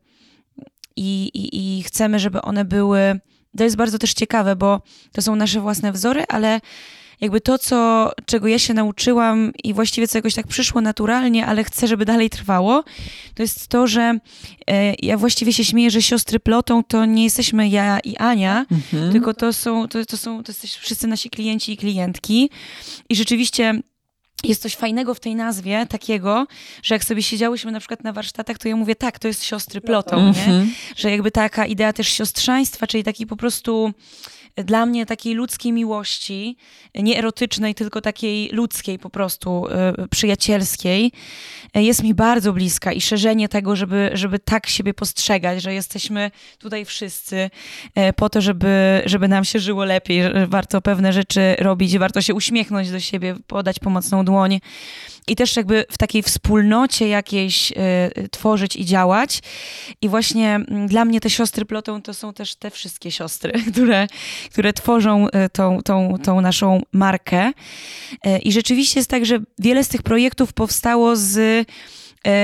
i, i, i chcemy, żeby one były. To jest bardzo też ciekawe, bo to są nasze własne wzory, ale jakby to, co, czego ja się nauczyłam i właściwie co jakoś tak przyszło naturalnie, ale chcę, żeby dalej trwało, to jest to, że e, ja właściwie się śmieję, że siostry plotą to nie jesteśmy ja i Ania, mhm. tylko to są, to, to są, to jesteśmy wszyscy nasi klienci i klientki. I rzeczywiście jest coś fajnego w tej nazwie, takiego, że jak sobie siedziałyśmy na przykład na warsztatach, to ja mówię, tak, to jest siostry plotą, mm -hmm. nie? Że jakby taka idea też siostrzaństwa, czyli taki po prostu dla mnie takiej ludzkiej miłości, nie erotycznej, tylko takiej ludzkiej po prostu, y, przyjacielskiej, y, jest mi bardzo bliska i szerzenie tego, żeby, żeby tak siebie postrzegać, że jesteśmy tutaj wszyscy y, po to, żeby, żeby nam się żyło lepiej, warto pewne rzeczy robić, warto się uśmiechnąć do siebie, podać pomocną dłoń i też jakby w takiej wspólnocie jakiejś y, tworzyć i działać. I właśnie y, dla mnie te siostry plotą to są też te wszystkie siostry, które, które tworzą y, tą, tą, tą naszą markę. I rzeczywiście jest tak, że wiele z tych projektów powstało z e,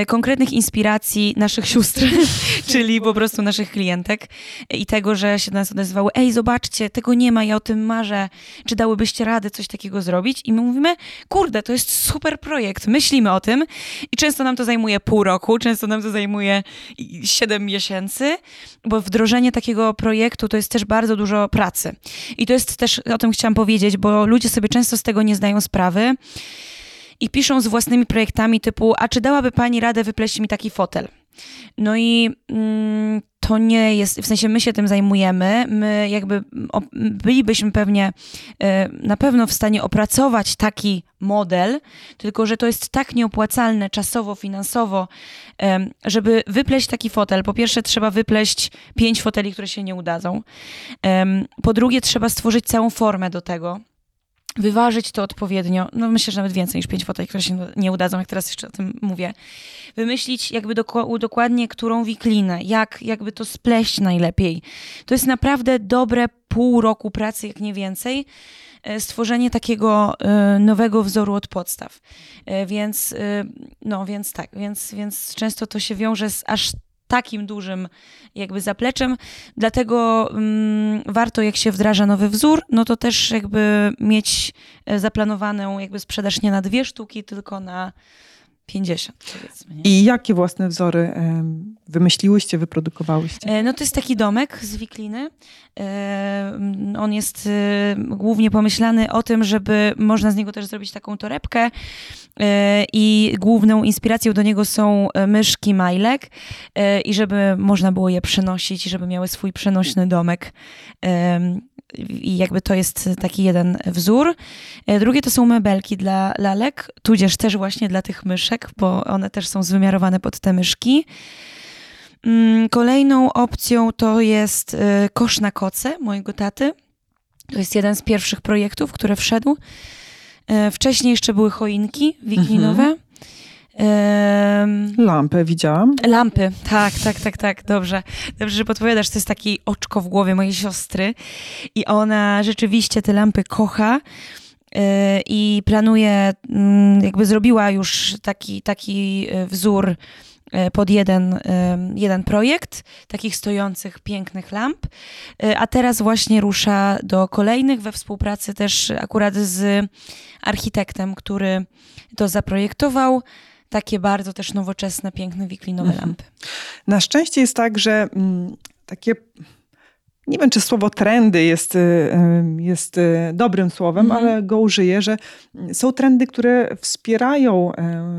konkretnych inspiracji naszych sióstr, czyli po prostu naszych klientek i tego, że się do nas odezwały, ej, zobaczcie, tego nie ma, ja o tym marzę, czy dałybyście radę coś takiego zrobić? I my mówimy, kurde, to jest super projekt, myślimy o tym i często nam to zajmuje pół roku, często nam to zajmuje siedem miesięcy, bo wdrożenie takiego projektu to jest też bardzo dużo pracy. I to jest też, o tym chciałam powiedzieć, bo ludzie sobie często z tego nie zdają sprawy i piszą z własnymi projektami typu, a czy dałaby pani radę wypleść mi taki fotel? No i mm, to nie jest, w sensie my się tym zajmujemy, my jakby bylibyśmy pewnie y, na pewno w stanie opracować taki model, tylko że to jest tak nieopłacalne czasowo, finansowo, żeby wypleść taki fotel. Po pierwsze trzeba wypleść pięć foteli, które się nie udadzą. Po drugie trzeba stworzyć całą formę do tego wyważyć to odpowiednio, no myślę, że nawet więcej niż pięć foteli, które się nie udadzą, jak teraz jeszcze o tym mówię. Wymyślić jakby dokładnie, którą wiklinę, jak jakby to spleść najlepiej. To jest naprawdę dobre pół roku pracy, jak nie więcej, e, stworzenie takiego e, nowego wzoru od podstaw. E, więc, no więc tak, więc, więc często to się wiąże z aż takim dużym jakby zapleczem, dlatego mm, warto jak się wdraża nowy wzór, no to też jakby mieć e, zaplanowaną jakby sprzedaż nie na dwie sztuki, tylko na 50 powiedzmy. Nie? I jakie własne wzory wymyśliłyście, wyprodukowałyście? E, no to jest taki domek z wikliny. E, on jest e, głównie pomyślany o tym, żeby można z niego też zrobić taką torebkę i główną inspiracją do niego są myszki Majlek i żeby można było je przenosić i żeby miały swój przenośny domek i jakby to jest taki jeden wzór. Drugie to są mebelki dla lalek, tudzież też właśnie dla tych myszek, bo one też są zwymiarowane pod te myszki. Mm, kolejną opcją to jest e, kosz na koce mojego taty. To jest jeden z pierwszych projektów, które wszedł. E, wcześniej jeszcze były choinki wiklinowe. Mhm. Lampę widziałam. Lampy, tak, tak, tak, tak, dobrze. Dobrze, że podpowiadasz, to jest taki oczko w głowie mojej siostry i ona rzeczywiście te lampy kocha y, i planuje, mm, jakby zrobiła już taki, taki y, wzór y, pod jeden, jeden projekt takich stojących, pięknych lamp, a teraz właśnie rusza do kolejnych we współpracy też akurat z architektem, który to zaprojektował takie bardzo też nowoczesne, piękne, wiklinowe mhm. lampy. Na szczęście jest tak, że mm, takie nie wiem, czy słowo trendy jest, y, y, jest y, dobrym słowem, mm. ale go użyję, że są trendy, które wspierają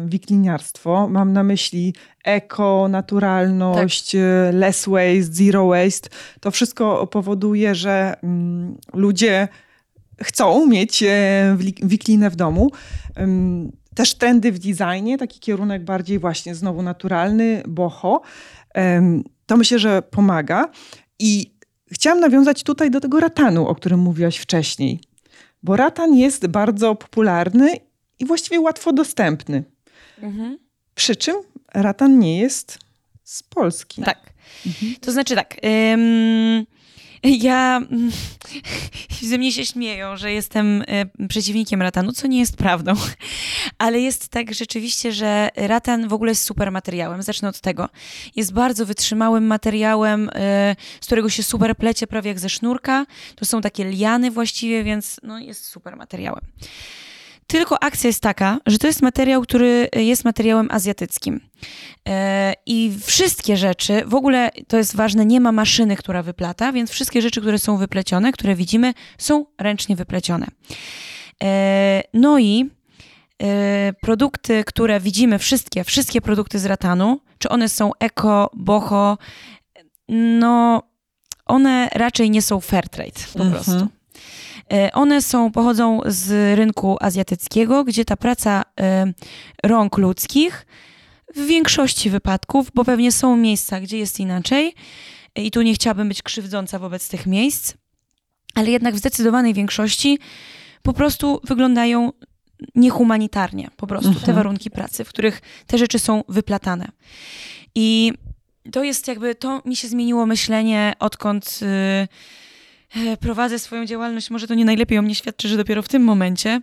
wikliniarstwo. Mam na myśli eko, naturalność, tak. less waste, zero waste. To wszystko powoduje, że mm, ludzie chcą mieć wiklinę w domu też trendy w designie, taki kierunek bardziej właśnie znowu naturalny, boho. To myślę, że pomaga. I chciałam nawiązać tutaj do tego ratanu, o którym mówiłaś wcześniej. Bo ratan jest bardzo popularny i właściwie łatwo dostępny. Mhm. Przy czym ratan nie jest z Polski. Tak. Mhm. To znaczy tak. Ym ja ze mnie się śmieją, że jestem e, przeciwnikiem ratanu, co nie jest prawdą. Ale jest tak rzeczywiście, że ratan w ogóle jest super materiałem. Zacznę od tego. Jest bardzo wytrzymałym materiałem, e, z którego się super plecie prawie jak ze sznurka. To są takie liany właściwie, więc no, jest super materiałem. Tylko akcja jest taka, że to jest materiał, który jest materiałem azjatyckim. E, I wszystkie rzeczy, w ogóle to jest ważne, nie ma maszyny, która wyplata, więc wszystkie rzeczy, które są wyplecione, które widzimy, są ręcznie wyplecione. E, no i e, produkty, które widzimy, wszystkie, wszystkie produkty z ratanu, czy one są eko, boho, no one raczej nie są fair trade po mhm. prostu. E, one są, pochodzą z rynku azjatyckiego, gdzie ta praca e, rąk ludzkich w większości wypadków, bo pewnie są miejsca, gdzie jest inaczej e, i tu nie chciałabym być krzywdząca wobec tych miejsc, ale jednak w zdecydowanej większości po prostu wyglądają niehumanitarnie, po prostu mhm. te warunki pracy, w których te rzeczy są wyplatane. I to jest jakby, to mi się zmieniło myślenie, odkąd. Yy, prowadzę swoją działalność, może to nie najlepiej o mnie świadczy, że dopiero w tym momencie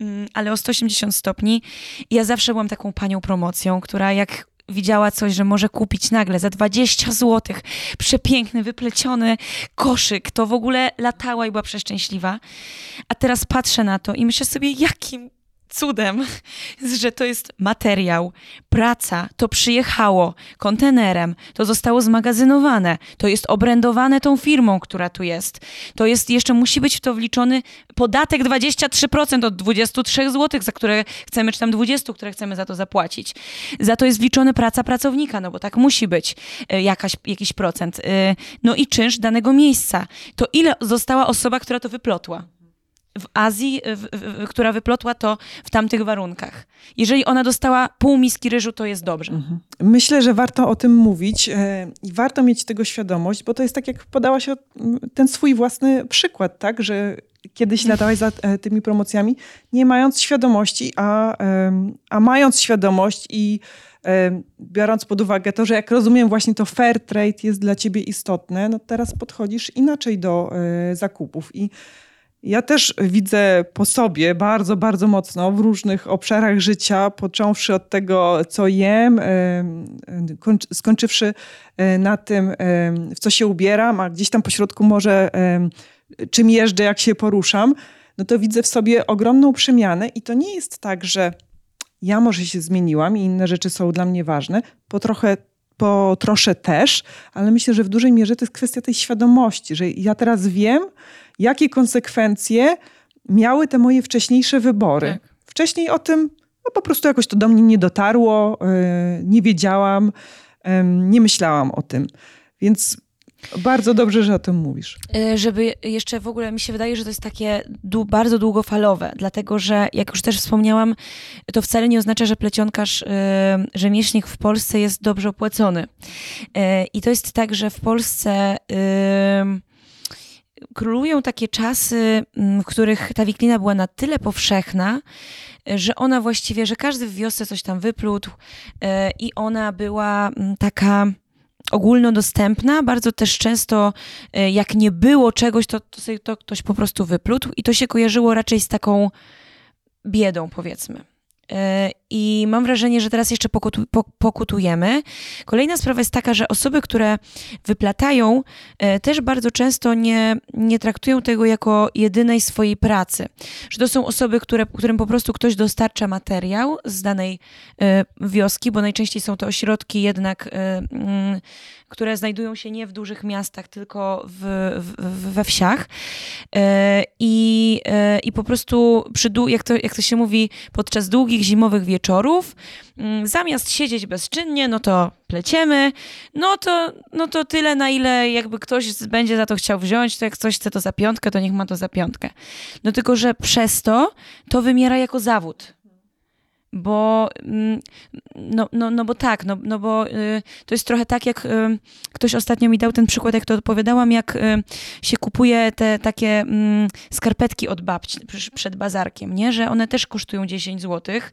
mm, ale o 180 stopni. Ja zawsze byłam taką panią promocją, która jak widziała coś, że może kupić nagle za 20 zł przepiękny, wypleciony koszyk, to w ogóle latała i była przeszczęśliwa. A teraz patrzę na to i myślę sobie, jakim cudem, że to jest materiał, praca, to przyjechało kontenerem, to zostało zmagazynowane, to jest obrędowane tą firmą, która tu jest. To jest jeszcze musi być w to wliczony podatek 23% od 23 zł, za które chcemy, czy tam 20, które chcemy za to zapłacić. Za to jest wliczona praca pracownika, no bo tak musi być e, jakaś, jakiś procent. E, no i czynsz danego miejsca. To ile została osoba, która to wyplotła? W Azji, w, w, która wyplotła to w tamtych warunkach. Jeżeli ona dostała pół miski ryżu, to jest dobrze. Mhm. Myślę, że warto o tym mówić e, i warto mieć tego świadomość, bo to jest tak, jak podałaś ten swój własny przykład, tak, że kiedyś latałaś za e, tymi promocjami, nie mając świadomości, a, a mając świadomość i biorąc pod uwagę to, że jak rozumiem właśnie to fair trade jest dla ciebie istotne, no teraz podchodzisz inaczej do e, zakupów i ja też widzę po sobie bardzo, bardzo mocno w różnych obszarach życia, począwszy od tego, co jem, skończywszy e, na tym, w co się ubieram, a gdzieś tam pośrodku może czym jeżdżę, jak się poruszam, no to widzę w sobie ogromną przemianę i to nie jest tak, że ja może się zmieniłam i inne rzeczy są dla mnie ważne, po trochę po trosze też, ale myślę, że w dużej mierze to jest kwestia tej świadomości, że ja teraz wiem, jakie konsekwencje miały te moje wcześniejsze wybory. Tak. Wcześniej o tym no, po prostu jakoś to do mnie nie dotarło, yy, nie wiedziałam, yy, nie myślałam o tym. Więc bardzo dobrze, że o tym mówisz. E, żeby jeszcze w ogóle mi się wydaje, że to jest takie bardzo długofalowe, dlatego że jak już też wspomniałam, to wcale nie oznacza, że plecionkarz, e, rzemieślnik w Polsce jest dobrze opłacony. E, I to jest tak, że w Polsce królują takie czasy, w których ta wiklina była na tyle powszechna, że ona właściwie, że każdy w wiosce coś tam wyplótł i ona była taka ogólnodostępna, bardzo też często e, jak nie było czegoś, to, to sobie to ktoś po prostu wyplótł i to się kojarzyło raczej z taką biedą, powiedzmy. E, I mam wrażenie, że teraz jeszcze pokutu, pokutujemy. Kolejna sprawa jest taka, że osoby, które wyplatają, e, też bardzo często nie, nie traktują tego jako jedynej swojej pracy. Że to są osoby, które, którym po prostu ktoś dostarcza materiał z danej e, wioski, bo najczęściej są to ośrodki jednak, mm, które znajdują się nie w dużych miastach, tylko w, w, we wsiach. I, i po prostu, przy, jak, to, jak to się mówi, podczas długich zimowych wieczorów, wieczorów, mm, zamiast siedzieć bezczynnie, no to pleciemy, no to, no to tyle, na ile jakby ktoś będzie za to chciał wziąć, to jak ktoś chce to za piątkę, to niech ma to za piątkę. No tylko, że przez to to wymiera jako zawód bo mm, no, no, no bo tak, no, no bo y, to jest trochę tak, jak y, ktoś ostatnio mi dał ten przykład, jak to odpowiadałam, jak y, się kupuje te takie mm, skarpetki od babci przed bazarkiem, nie? Że one też kosztują 10 złotych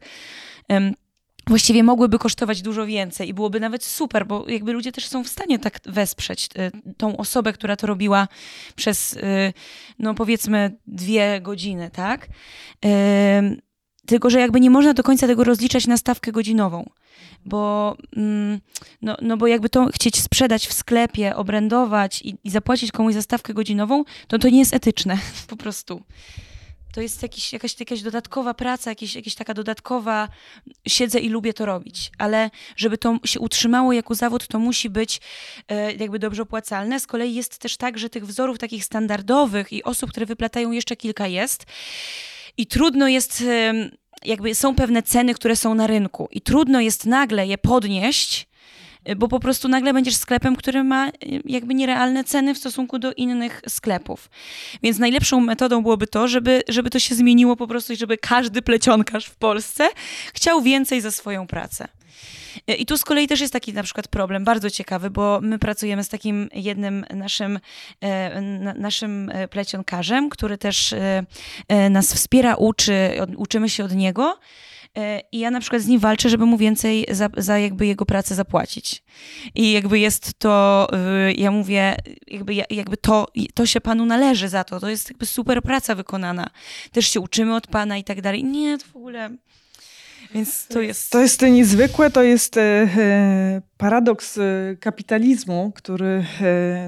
właściwie mogłyby kosztować dużo więcej i byłoby nawet super, bo jakby ludzie też są w stanie tak wesprzeć y, tą osobę, która to robiła przez, y, no powiedzmy, dwie godziny, tak? Tylko, że jakby nie można do końca tego rozliczać na stawkę godzinową, bo, mm, no, no bo jakby to chcieć sprzedać w sklepie, obrędować i, i zapłacić komuś za stawkę godzinową, to to nie jest etyczne, po prostu to jest jakiś, jakaś, jakaś dodatkowa praca, jakaś, jakaś taka dodatkowa, siedzę i lubię to robić, ale żeby to się utrzymało jako zawód, to musi być e, jakby dobrze opłacalne. Z kolei jest też tak, że tych wzorów takich standardowych i osób, które wyplatają jeszcze kilka jest. I trudno jest, jakby są pewne ceny, które są na rynku. I trudno jest nagle je podnieść, bo po prostu nagle będziesz sklepem, który ma y, jakby nierealne ceny w stosunku do innych sklepów. Więc najlepszą metodą byłoby to, żeby, żeby to się zmieniło po prostu i żeby każdy plecionkarz w Polsce chciał więcej za swoją pracę. Y, I tu z kolei też jest taki na przykład problem bardzo ciekawy, bo my pracujemy z takim jednym naszym, naszym plecionkarzem, który też nas wspiera, uczy, uczymy się od niego. E, I ja na przykład z nim walczę, żeby mu więcej za, za jakby jego pracę zapłacić. I jakby jest to, y, ja mówię, jakby, jakby to, to się panu należy za to. To jest jakby super praca wykonana. Też się uczymy od pana i tak dalej. Nie, to w ogóle... Więc to jest... To jest niezwykłe, to jest e, e, paradoks kapitalizmu, który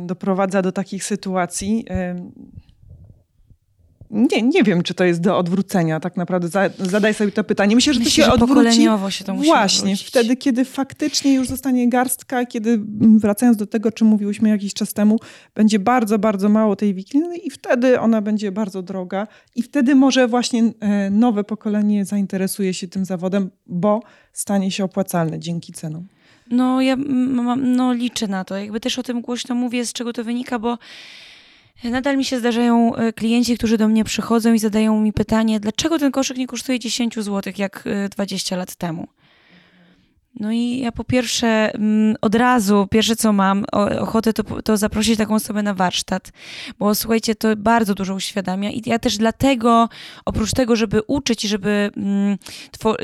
doprowadza do takich sytuacji. Nie, nie wiem, czy to jest do odwrócenia tak naprawdę. Zadaj sobie to pytanie. Myślę, że Myślę, to się że odwróci. pokoleniowo się to musi Właśnie, odwrócić. wtedy, kiedy faktycznie już zostanie garstka, kiedy wracając do tego, o czym mówiłyśmy jakiś czas temu, będzie bardzo, bardzo mało tej wikliny i wtedy ona będzie bardzo droga i wtedy może właśnie e, nowe pokolenie zainteresuje się tym zawodem, bo stanie się opłacalne dzięki cenom. No ja no, liczę na to. Jakby też o tym głośno mówię, z czego to wynika, bo Nadal mi się zdarzają e, klienci, którzy do mnie przychodzą i zadają mi pytanie, dlaczego ten koszyk nie kosztuje 10 zł jak 20 e, lat temu. No i ja po pierwsze mm, od razu, pierwsze co mam ochotę to, to zaprosić taką osobę na warsztat, bo słuchajcie, to bardzo dużo uświadamia i ja też dlatego, oprócz tego, żeby uczyć i żeby, mm,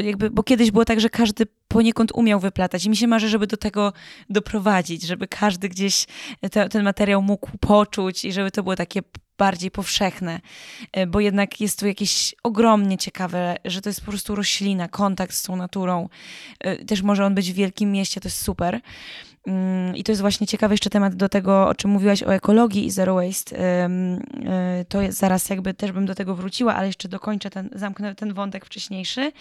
jakby, bo kiedyś było tak, że każdy poniekąd umiał wyplatać i mi się marzy, żeby do tego doprowadzić, żeby każdy gdzieś te, ten materiał mógł poczuć i żeby to było takie bardziej powszechne, e, bo jednak jest tu jakieś ogromnie ciekawe, że to jest po prostu roślina, kontakt z tą naturą. E, też może on być w wielkim mieście, to jest super. Mm, I to jest właśnie ciekawy jeszcze temat do tego, o czym mówiłaś o ekologii i zero waste. E, to zaraz jakby też bym do tego wróciła, ale jeszcze dokończę ten, zamknę ten wątek wcześniejszy.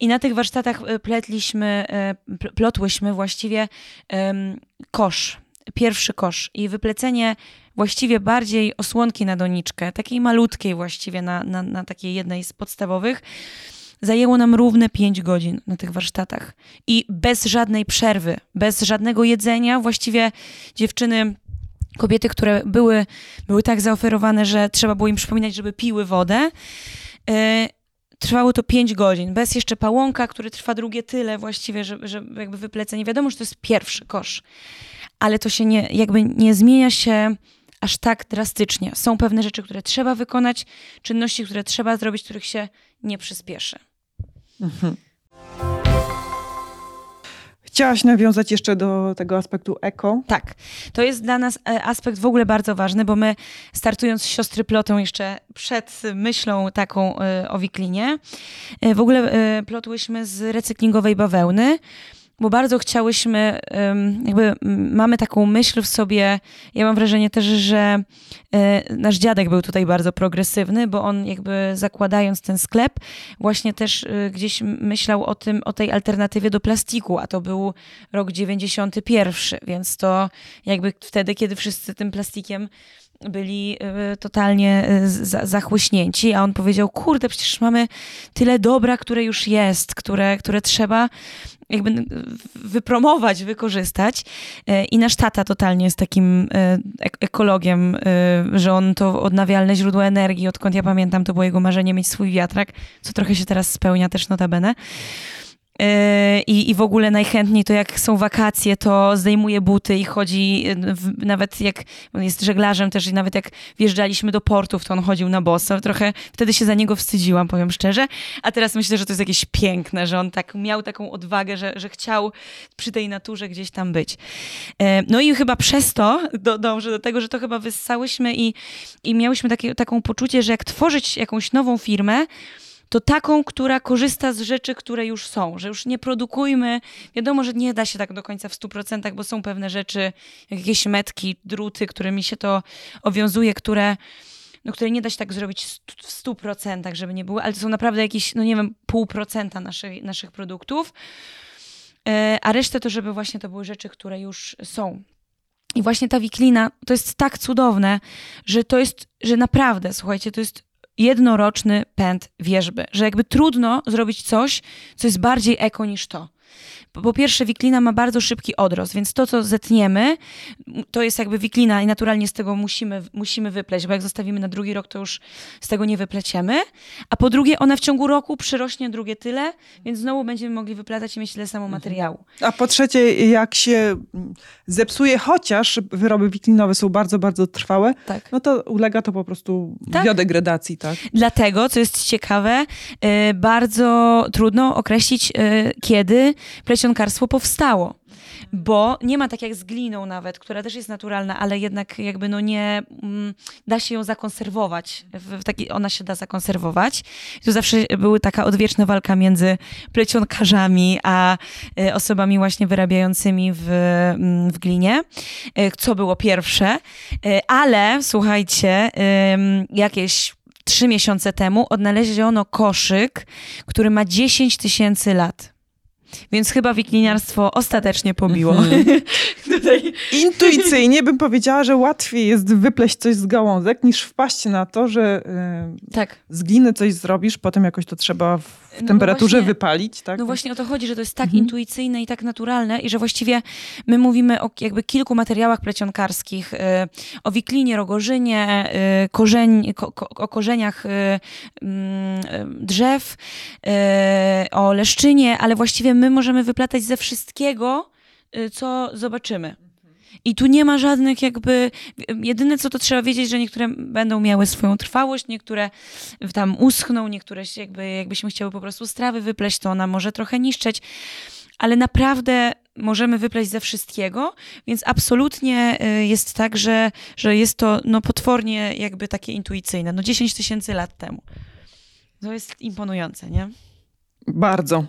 I na tych warsztatach pletliśmy, plotłyśmy właściwie kosz, pierwszy kosz i wyplecenie właściwie bardziej osłonki na doniczkę, takiej malutkiej właściwie na, na, na takiej jednej z podstawowych, zajęło nam równe 5 godzin na tych warsztatach. I bez żadnej przerwy, bez żadnego jedzenia, właściwie dziewczyny kobiety, które były, były tak zaoferowane, że trzeba było im przypominać, żeby piły wodę. Yy, trwało to 5 godzin, bez jeszcze pałąka, który trwa drugie tyle właściwie, że, jakby wyplecenie. Wiadomo, że to jest pierwszy kosz, ale to się nie, jakby nie zmienia się aż tak drastycznie. Są pewne rzeczy, które trzeba wykonać, czynności, które trzeba zrobić, których się nie przyspieszy. Mhm. Chciałaś nawiązać jeszcze do tego aspektu eko? Tak. To jest dla nas e, aspekt w ogóle bardzo ważny, bo my startując z siostry plotą jeszcze przed myślą taką e, o wiklinie, e, w ogóle plotłyśmy z recyklingowej bawełny bo bardzo chciałyśmy, jakby mamy taką myśl w sobie, ja mam wrażenie też, że e, nasz dziadek był tutaj bardzo progresywny, bo on jakby zakładając ten sklep, właśnie też e, gdzieś myślał o tym, o tej alternatywie do plastiku, a to był rok 91, więc to jakby wtedy, kiedy wszyscy tym plastikiem byli e, totalnie zachłyśnięci, a on powiedział, kurde, przecież mamy tyle dobra, które już jest, które, które trzeba jakby wypromować, wykorzystać. E, I nasz tata totalnie jest takim e, ekologiem, e, że on to odnawialne źródło energii, odkąd ja pamiętam, to było jego marzenie mieć swój wiatrak, co trochę się teraz spełnia też notabene. Yy, I, I w ogóle najchętniej to jak są wakacje, to zdejmuje buty i chodzi, w, nawet jak on jest żeglarzem też i nawet jak wjeżdżaliśmy do portów, to on chodził na boso. Trochę wtedy się za niego wstydziłam, powiem szczerze. A teraz myślę, że to jest jakieś piękne, że on tak miał taką odwagę, że, że chciał przy tej naturze gdzieś tam być. Yy, no i chyba przez to do, dążę do tego, że to chyba wyssałyśmy i, i miałyśmy takie, taką poczucie, że jak tworzyć jakąś nową firmę, to taką, która korzysta z rzeczy, które już są, że już nie produkujmy. Wiadomo, że nie da się tak do końca w 100%, bo są pewne rzeczy, jak jakieś metki, druty, którymi się to owiązuje, które no, które nie da się tak zrobić w 100%, żeby nie było, ale to są naprawdę jakieś, no nie wiem, pół procenta naszych, naszych produktów. E, a resztę to, żeby właśnie to były rzeczy, które już są. I właśnie ta wiklina to jest tak cudowne, że to jest, że naprawdę, słuchajcie, to jest jednoroczny pęd wierzby, że jakby trudno zrobić coś, co jest bardziej eko niż to. Po pierwsze, wiklina ma bardzo szybki odrost, więc to, co zetniemy, to jest jakby wiklina i naturalnie z tego musimy, musimy wypleść, bo jak zostawimy na drugi rok, to już z tego nie wypleciemy. A po drugie, ona w ciągu roku przyrośnie drugie tyle, więc znowu będziemy mogli wyplatać i mieć tyle samo mhm. materiału. A po trzecie, jak się zepsuje, chociaż wyroby wiklinowe są bardzo, bardzo trwałe, tak. no to ulega to po prostu tak. biodegradacji. Tak? Dlatego, co jest ciekawe, y, bardzo trudno określić, y, plecionkarstwo powstało bo nie ma tak jak z gliną nawet, która też jest naturalna, ale jednak jakby no nie, mm, da się ją zakonserwować. W taki, ona się da zakonserwować. Tu zawsze była taka odwieczna walka między plecionkarzami, a y, osobami właśnie wyrabiającymi w, mm, w glinie. Y, co było pierwsze. Y, ale słuchajcie, jakieś trzy miesiące temu odnaleziono koszyk, który ma 10 tysięcy lat. Więc chyba wikliniarstwo ostatecznie pobiło. Mhm. Tutaj. Intuicyjnie bym powiedziała, że łatwiej jest wypleść coś z gałązek, niż wpaść na to, że yy, tak. z gliny coś zrobisz, potem jakoś to trzeba w no temperaturze właśnie, wypalić. Tak? No właśnie o to chodzi, że to jest tak mhm. intuicyjne i tak naturalne i że właściwie my mówimy o jakby kilku materiałach plecionkarskich, yy, o wiklinie, rogorzynie, yy, korzeń, ko, ko, o korzeniach mm, drzew, o leszczynie, ale właściwie my możemy wyplatać ze wszystkiego, Y, co zobaczymy. I tu nie ma żadnych jakby, jedyne co to trzeba wiedzieć, że niektóre będą miały swoją trwałość, niektóre tam uschną, niektóre jakby, jakbyśmy chciały po prostu strawy wypleść, to ona może trochę niszczeć, ale naprawdę możemy wypleść ze wszystkiego, więc absolutnie y, jest tak, że, że jest to no, potwornie jakby takie intuicyjne. No 10 tysięcy lat temu. To jest imponujące, nie? Bardzo.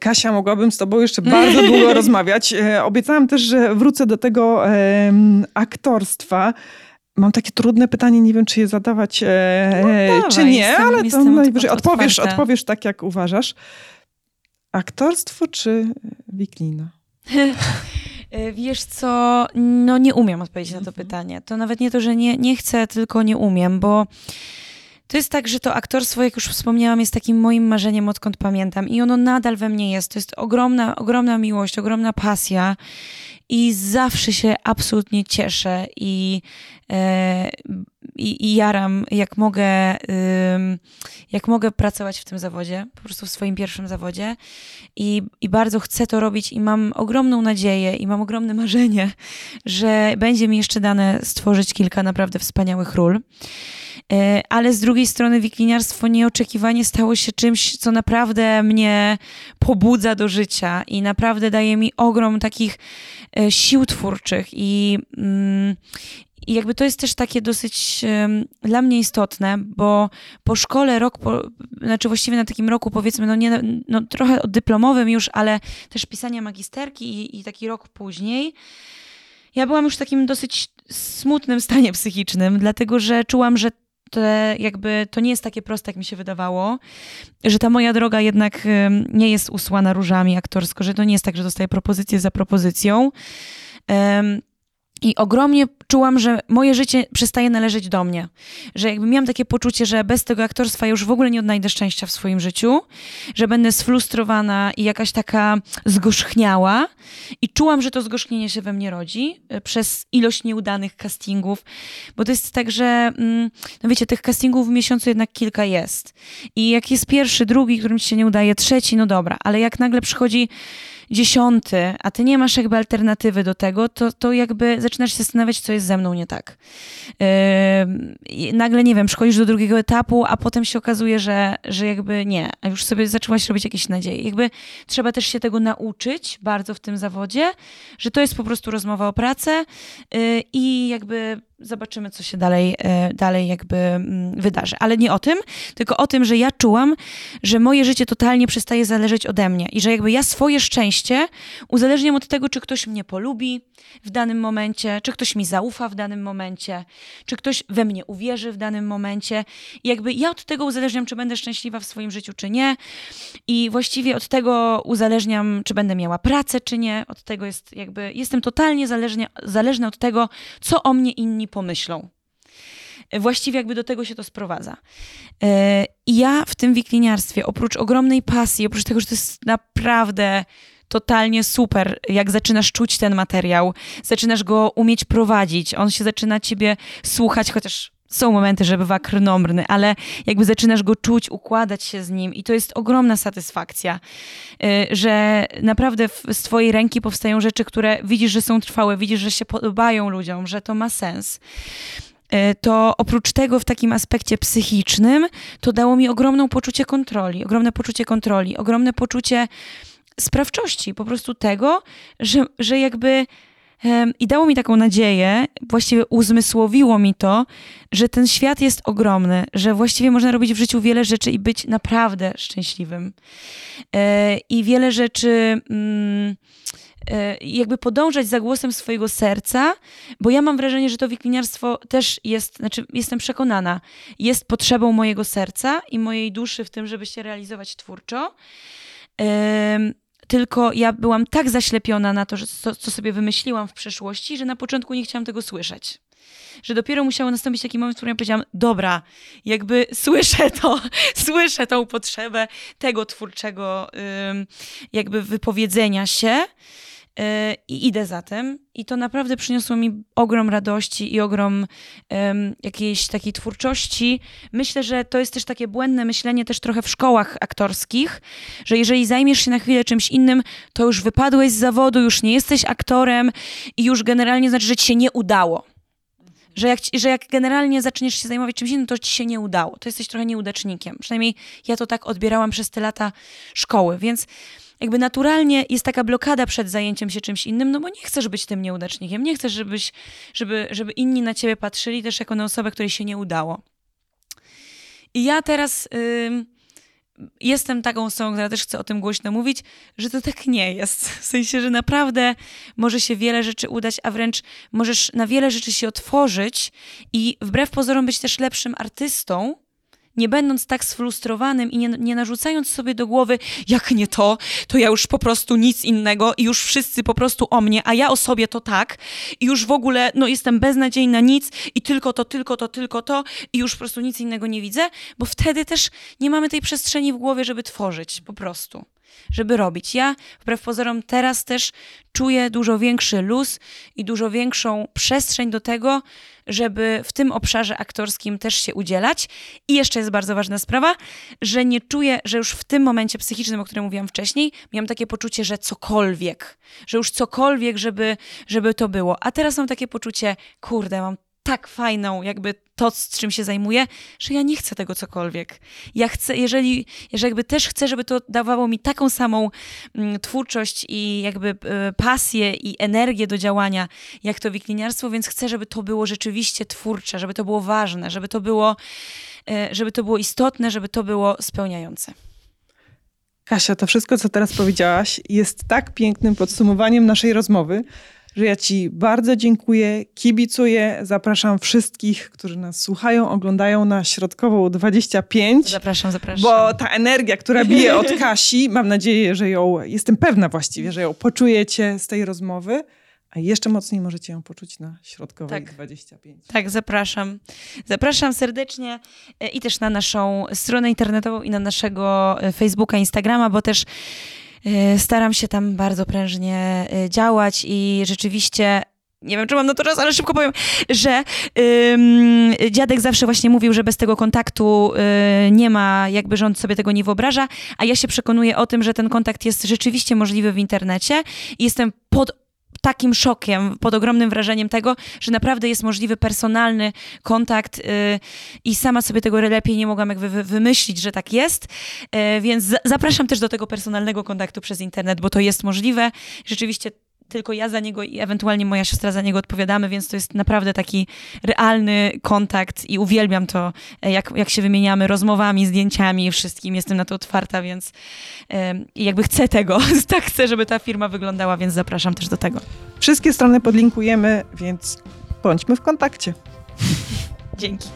Kasia, mogłabym z tobą jeszcze bardzo długo rozmawiać. E, obiecałam też, że wrócę do tego aktorstwa. Mam takie trudne pytanie, nie wiem, czy je zadawać, e, no, dawaj, czy nie, ale to najwyżej odpowiesz, odpowiesz tak, jak uważasz. Aktorstwo czy wiklina? E, wiesz co, no nie umiem odpowiedzieć na to mhm. pytanie. To nawet nie to, że nie, nie chcę, tylko nie umiem, bo to jest tak, że to aktorstwo, jak już wspomniałam, jest takim moim marzeniem, odkąd pamiętam. I ono nadal we mnie jest. To jest ogromna, ogromna miłość, ogromna pasja. I zawsze się absolutnie cieszę i, e, i, i jaram, jak mogę, jak mogę pracować w tym zawodzie, po prostu w swoim pierwszym zawodzie. I, I bardzo chcę to robić i mam ogromną nadzieję i mam ogromne marzenie, że będzie mi jeszcze dane stworzyć kilka naprawdę wspaniałych ról. E, ale z drugiej strony wikliniarstwo nieoczekiwanie stało się czymś, co naprawdę mnie pobudza do życia i naprawdę daje mi ogrom takich e, sił twórczych i, mm, i jakby to jest też takie dosyć dla mnie istotne, bo po szkole rok, po, znaczy właściwie na takim roku powiedzmy, no nie, no trochę dyplomowym już, ale też pisania magisterki i, i taki rok później, ja byłam już w takim dosyć smutnym stanie psychicznym, dlatego że czułam, że te, jakby to nie jest takie proste, jak mi się wydawało, że ta moja droga jednak nie jest usłana różami aktorsko, że to nie jest tak, że dostaję propozycję za propozycją. I ogromnie czułam, że moje życie przestaje należeć do mnie. Że jakby miałam takie poczucie, że bez tego aktorstwa już w ogóle nie odnajdę szczęścia w swoim życiu, że będę sfrustrowana i jakaś taka zgorzchniała. I czułam, że to zgorzchnienie się we mnie rodzi e, przez ilość nieudanych castingów, bo to jest tak, że mm, no wiecie, tych castingów w miesiącu jednak kilka jest. I jak jest pierwszy, drugi, którym ci się nie udaje, trzeci, no dobra, ale jak nagle przychodzi dziesiąty, a ty nie masz jakby alternatywy do tego, to, to jakby zaczynasz się zastanawiać, co jest ze mną nie tak. Yy, nagle, nie wiem, przychodzisz do drugiego etapu, a potem się okazuje, że, że jakby nie, a już sobie zaczęłaś robić jakieś nadzieje. Jakby trzeba też się tego nauczyć bardzo w tym zawodzie, że to jest po prostu rozmowa o pracę yy, i jakby zobaczymy, co się dalej, e, dalej jakby mm, wydarzy. Ale nie o tym, tylko o tym, że ja czułam, że moje życie totalnie przestaje zależeć ode mnie i że jakby ja swoje szczęście uzależniam od tego, czy ktoś mnie polubi w danym momencie, czy ktoś mi zaufa w danym momencie, czy ktoś we mnie uwierzy w danym momencie. I jakby ja od tego uzależniam, czy będę szczęśliwa w swoim życiu, czy nie. I właściwie od tego uzależniam, czy będę miała pracę, czy nie. Od tego jest jakby, jestem totalnie zależna, zależna od tego, co o mnie inni pomyślą. właściwie jakby do tego się to sprowadza. I ja w tym wikliniarstwie, oprócz ogromnej pasji, oprócz tego, że to jest naprawdę totalnie super, jak zaczynasz czuć ten materiał, zaczynasz go umieć prowadzić, on się zaczyna ciebie słuchać, chociaż są momenty, że bywa krnomrny, ale jakby zaczynasz go czuć, układać się z nim i to jest ogromna satysfakcja, y, że naprawdę z twojej ręki powstają rzeczy, które widzisz, że są trwałe, widzisz, że się podobają ludziom, że to ma sens. Y, to oprócz tego w takim aspekcie psychicznym, to dało mi ogromną poczucie kontroli, ogromne poczucie kontroli, ogromne poczucie sprawczości, po prostu tego, że, że jakby i dało mi taką nadzieję, właściwie uzmysłowiło mi to, że ten świat jest ogromny, że właściwie można robić w życiu wiele rzeczy i być naprawdę szczęśliwym. E, I wiele rzeczy mm, e, jakby podążać za głosem swojego serca, bo ja mam wrażenie, że to wikliniarstwo też jest, znaczy jestem przekonana, jest potrzebą mojego serca i mojej duszy w tym, żeby się realizować twórczo. Tylko ja byłam tak zaślepiona na to, że co, co sobie wymyśliłam w przeszłości, że na początku nie chciałam tego słyszeć. Że dopiero musiało nastąpić taki moment, w którym ja powiedziałam, dobra, jakby słyszę to, słyszę tą potrzebę tego twórczego jakby wypowiedzenia się i idę za tym. I to naprawdę przyniosło mi ogrom radości i ogrom um, jakiejś takiej twórczości. Myślę, że to jest też takie błędne myślenie też trochę w szkołach aktorskich, że jeżeli zajmiesz się na chwilę czymś innym, to już wypadłeś z zawodu, już nie jesteś aktorem i już generalnie znaczy, że ci się nie udało. Że jak, że jak generalnie zaczniesz się zajmować czymś innym, to ci się nie udało. To jesteś trochę nieudacznikiem. Przynajmniej ja to tak odbierałam przez te lata szkoły, więc jakby naturalnie jest taka blokada przed zajęciem się czymś innym, no bo nie chcesz być tym nieudacznikiem, nie chcesz, żebyś, żeby, żeby inni na ciebie patrzyli też jako na osobę, której się nie udało. I ja teraz y, jestem taką osobą, która też chce o tym głośno mówić, że to tak nie jest. W sensie, że naprawdę może się wiele rzeczy udać, a wręcz możesz na wiele rzeczy się otworzyć i wbrew pozorom być też lepszym artystą, nie będąc tak sfrustrowanym i nie, nie narzucając sobie do głowy, jak nie to, to ja już po prostu nic innego i już wszyscy po prostu o mnie, a ja o sobie to tak. I już w ogóle no, jestem beznadziejna, nic i tylko to, tylko to, tylko to i już po prostu nic innego nie widzę, bo wtedy też nie mamy tej przestrzeni w głowie, żeby tworzyć po prostu żeby robić. Ja, wbrew pozorom, teraz też czuję dużo większy luz i dużo większą przestrzeń do tego, żeby w tym obszarze aktorskim też się udzielać. I jeszcze jest bardzo ważna sprawa, że nie czuję, że już w tym momencie psychicznym, o którym mówiłam wcześniej, miałam takie poczucie, że cokolwiek, że już cokolwiek, żeby, żeby to było. A teraz mam takie poczucie, kurde, mam tak fajną, jakby to, z czym się zajmuję, że ja nie chcę tego cokolwiek. Ja chcę, jeżeli, jeżeli jakby też chcę, żeby to dawało mi taką samą mm, twórczość i jakby y, pasję i energię do działania, jak to wikliniarstwo, więc chcę, żeby to było rzeczywiście twórcze, żeby to było ważne, żeby to było, y, żeby to było istotne, żeby to było spełniające. Kasia, to wszystko, co teraz powiedziałaś, jest tak pięknym podsumowaniem naszej rozmowy, że ja Ci bardzo dziękuję, kibicuję. Zapraszam wszystkich, którzy nas słuchają, oglądają na Środkową 25. Zapraszam, zapraszam. Bo ta energia, która bije od Kasi, mam nadzieję, że ją, jestem pewna właściwie, że ją poczujecie z tej rozmowy. A jeszcze mocniej możecie ją poczuć na środkowej tak. 25. Tak, zapraszam. Zapraszam serdecznie e, i też na naszą stronę internetową i na naszego e, Facebooka, Instagrama, bo też staram się tam bardzo prężnie e, działać i rzeczywiście nie wiem, czy mam na to czas, ale szybko powiem, że ym, dziadek zawsze właśnie mówił, że bez tego kontaktu y, nie ma, jakby rząd sobie tego nie wyobraża, a ja się przekonuję o tym, że ten kontakt jest rzeczywiście możliwy w internecie. I jestem pod takim szokiem, pod ogromnym wrażeniem tego, że naprawdę jest możliwy personalny kontakt yy, i sama sobie tego lepiej nie mogłam jakby wymyślić, że tak jest. Yy, więc zapraszam też do tego personalnego kontaktu przez internet, bo to jest możliwe. Rzeczywiście tylko ja za niego i ewentualnie moja siostra za niego odpowiadamy, więc to jest naprawdę taki realny kontakt i uwielbiam to, e, jak, jak się wymieniamy rozmowami, zdjęciami i wszystkim. Jestem na to otwarta, więc i jakby chcę tego, tak chcę, żeby ta firma wyglądała, więc zapraszam też do tego. Wszystkie strony podlinkujemy, więc bądźmy w kontakcie. Dzięki.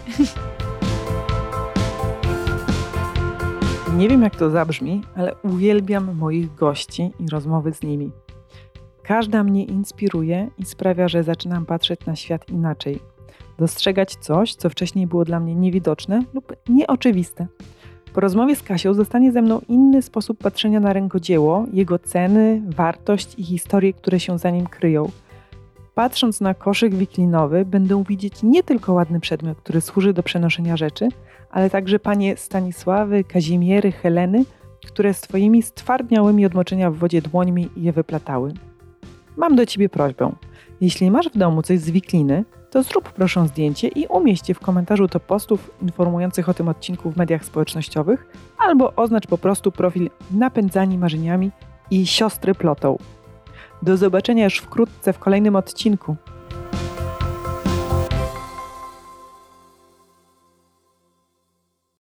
Nie wiem, jak to zabrzmi, ale uwielbiam moich gości i rozmowy z nimi. Każda mnie inspiruje i sprawia, że zaczynam patrzeć na świat inaczej. dostrzegać coś, co wcześniej było dla mnie niewidoczne lub nieoczywiste. Po rozmowie z Kasią zostanie ze mną inny sposób patrzenia na rękodzieło, jego ceny, wartość i historie, które się za nim kryją. Patrząc na koszyk wiklinowy, będę widzieć nie tylko ładny przedmiot, który służy do przenoszenia rzeczy, ale także panie Stanisławy, Kazimiery, Heleny, które swoimi stwardniałymi od moczenia w wodzie dłońmi je wyplatały. Mam do ciebie prośbę. Jeśli masz w domu coś z wikliny, to zrób proszę zdjęcie i umieść je w komentarzu do postów informujących o tym odcinku w mediach społecznościowych, albo oznacz po prostu profil Napędzani Marzeniami i Siostry Plotą. Do zobaczenia już wkrótce w kolejnym odcinku.